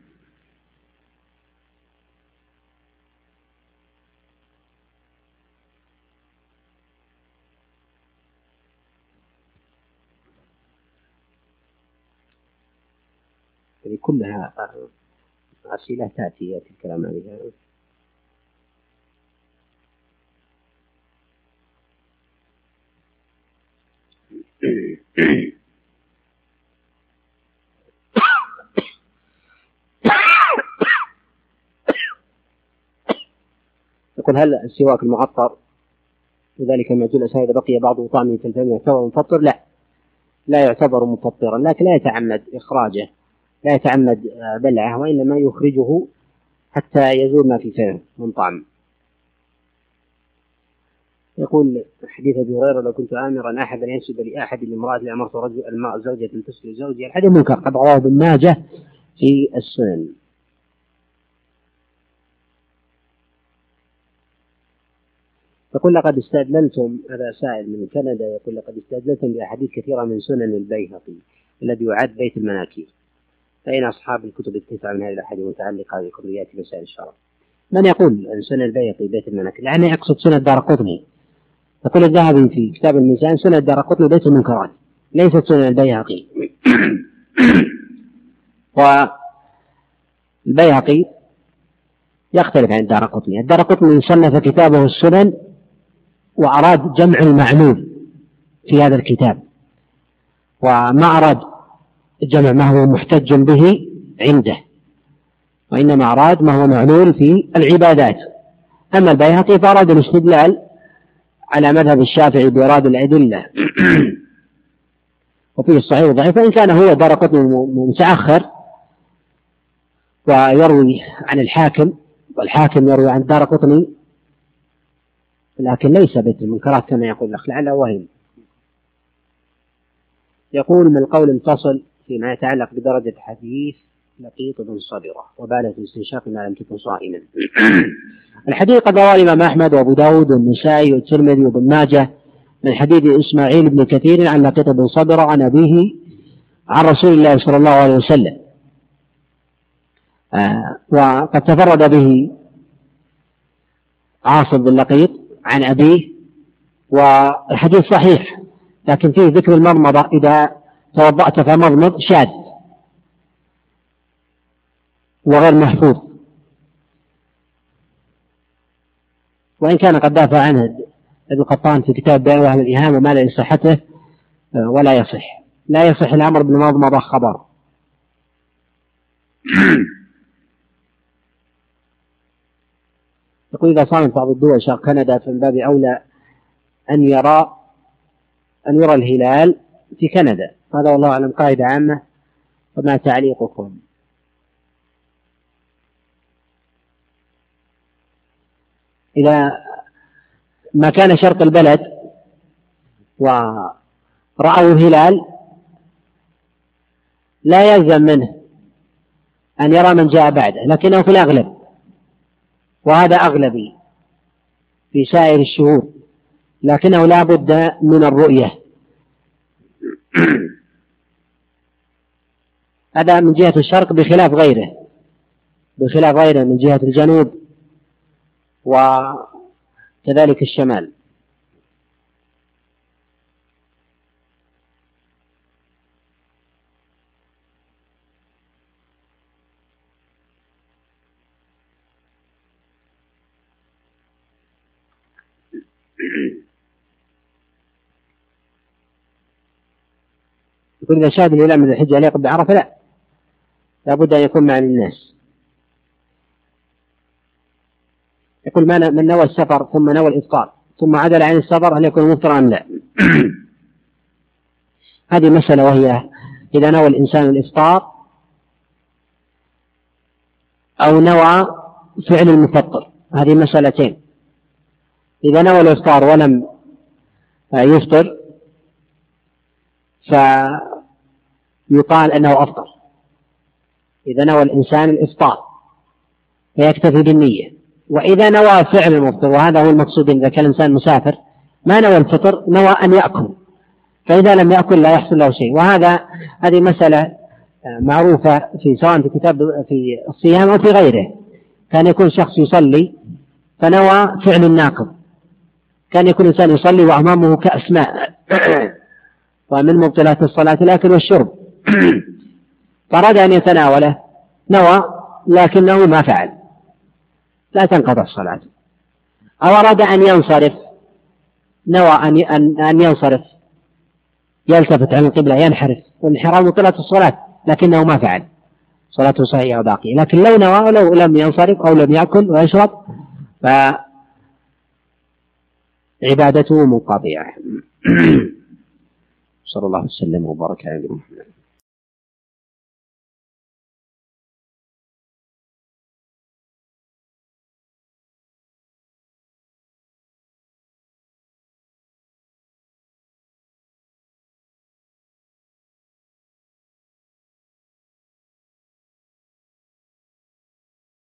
كلها أسئلة تأتي في الكلام عليها يقول هل السواك المعطر وذلك ما يجوز. إذا بقي بعضه طعمه في الفم يعتبر مفطر؟ لا. لا يعتبر مفطرا لكن لا يتعمد إخراجه. لا يتعمد بلعه وإنما يخرجه حتى يزول ما في فمه من طعم. يقول حديث أبي هريرة لو كنت امرا احدا ينسب لأحد لامرأة لامرت رجل زوجة تسقي زوجها الحديث منكر قد رواه ابن ماجه في السنن. يقول لقد استدللتم هذا سائل من كندا يقول لقد استدللتم بأحاديث كثيرة من سنن البيهقي الذي يعد بيت المناكير. فإن أصحاب الكتب التسعة من هذه الأحاديث المتعلقة بقضيات مسائل الشرع. من يقول سنن البيهقي بيت المناكير لأنه يقصد سنن دار قطني. يقول الذهبي في كتاب الميزان سنن دار قطني بيت المنكرات ليست سنن البيهقي. والبيهقي يختلف عن الدار قطني. الدار قطني صنف كتابه السنن وأراد جمع المعلوم في هذا الكتاب. وما أراد جمع ما هو محتج به عنده. وإنما أراد ما هو معلول في العبادات. أما البيهقي فأراد الاستدلال على مذهب الشافعي بإراد الأدلة. وفيه الصحيح والضعيف وإن كان هو دار قطن متأخر ويروي عن الحاكم والحاكم يروي عن دار قطني لكن ليس بيت المنكرات كما يقول الأخ لعله وهم. يقول من القول انفصل فيما يتعلق بدرجة حديث لقيط بن صبرة وبالغ في استنشاق ما لم تكن صائما. الحديث قد رواه الإمام أحمد وأبو داود والنسائي والترمذي وابن ماجه من حديث إسماعيل بن كثير عن لقيط بن صبرة عن أبيه عن رسول الله صلى الله عليه وسلم. آه وقد تفرد به عاصم بن لقيط عن أبيه والحديث صحيح لكن فيه ذكر المضمضة إذا توضأت فمضمض شاذ وغير محفوظ. وإن كان قد دافع عنه ابن قطان في كتاب بيان وهم الإيهام وما لا لصحته آه، ولا يصح. لا يصح الأمر بالمضمضة خبر. يقول إذا صامت بعض الدول شرق كندا فمن باب أولى أن يرى أن يرى الهلال في كندا. هذا والله أعلم قاعدة عامة. وما تعليقكم؟ إذا ما كان شرط البلد ورأوا الهلال لا يلزم منه أن يرى من جاء بعده لكنه في الأغلب. وهذا أغلبي في سائر الشهور لكنه لا بد من الرؤية. هذا من جهة الشرق بخلاف غيره. بخلاف غيره من جهة الجنوب وكذلك الشمال. يقول إذا شاهد الهلال من الحجة يليق بعرفة لا. لابد أن يكون مع الناس. يقول من نوى السفر ثم نوى الإفطار ثم عدل عن السفر هل يكون مفطرا أم لا؟ هذه مسألة وهي إذا نوى الإنسان الإفطار أو نوى فعل المفطر هذه مسألتين. إذا نوى الإفطار ولم يفطر فيقال أنه أفطر إذا نوى الإنسان الإفطار فيكتفي بالنية. وإذا نوى فعل المفطر وهذا هو المقصود إذا كان الإنسان مسافر ما نوى الفطر نوى أن يأكل. فإذا لم يأكل لا يحصل له شيء. وهذا هذه مسألة معروفة في سواء في كتاب في الصيام أو في غيره. كان يكون شخص يصلي فنوى فعل الناقض. كان يكون الإنسان يصلي وأمامه كأس ماء ومن مبطلات الصلاة الأكل والشرب. فأراد أن يتناوله. نوى لكنه ما فعل. لا تنقطع الصلاة. أو أراد أن ينصرف. نوى أن أن ينصرف. يلتفت عن القبلة ينحرف. والانحراف مبطلة الصلاة لكنه ما فعل. صلاته صحيحة وباقية. لكن لو نوى لو لم ينصرف أو لم يأكل ويشرب فعبادته منقطعة. صلى الله وسلم وبارك على محمد.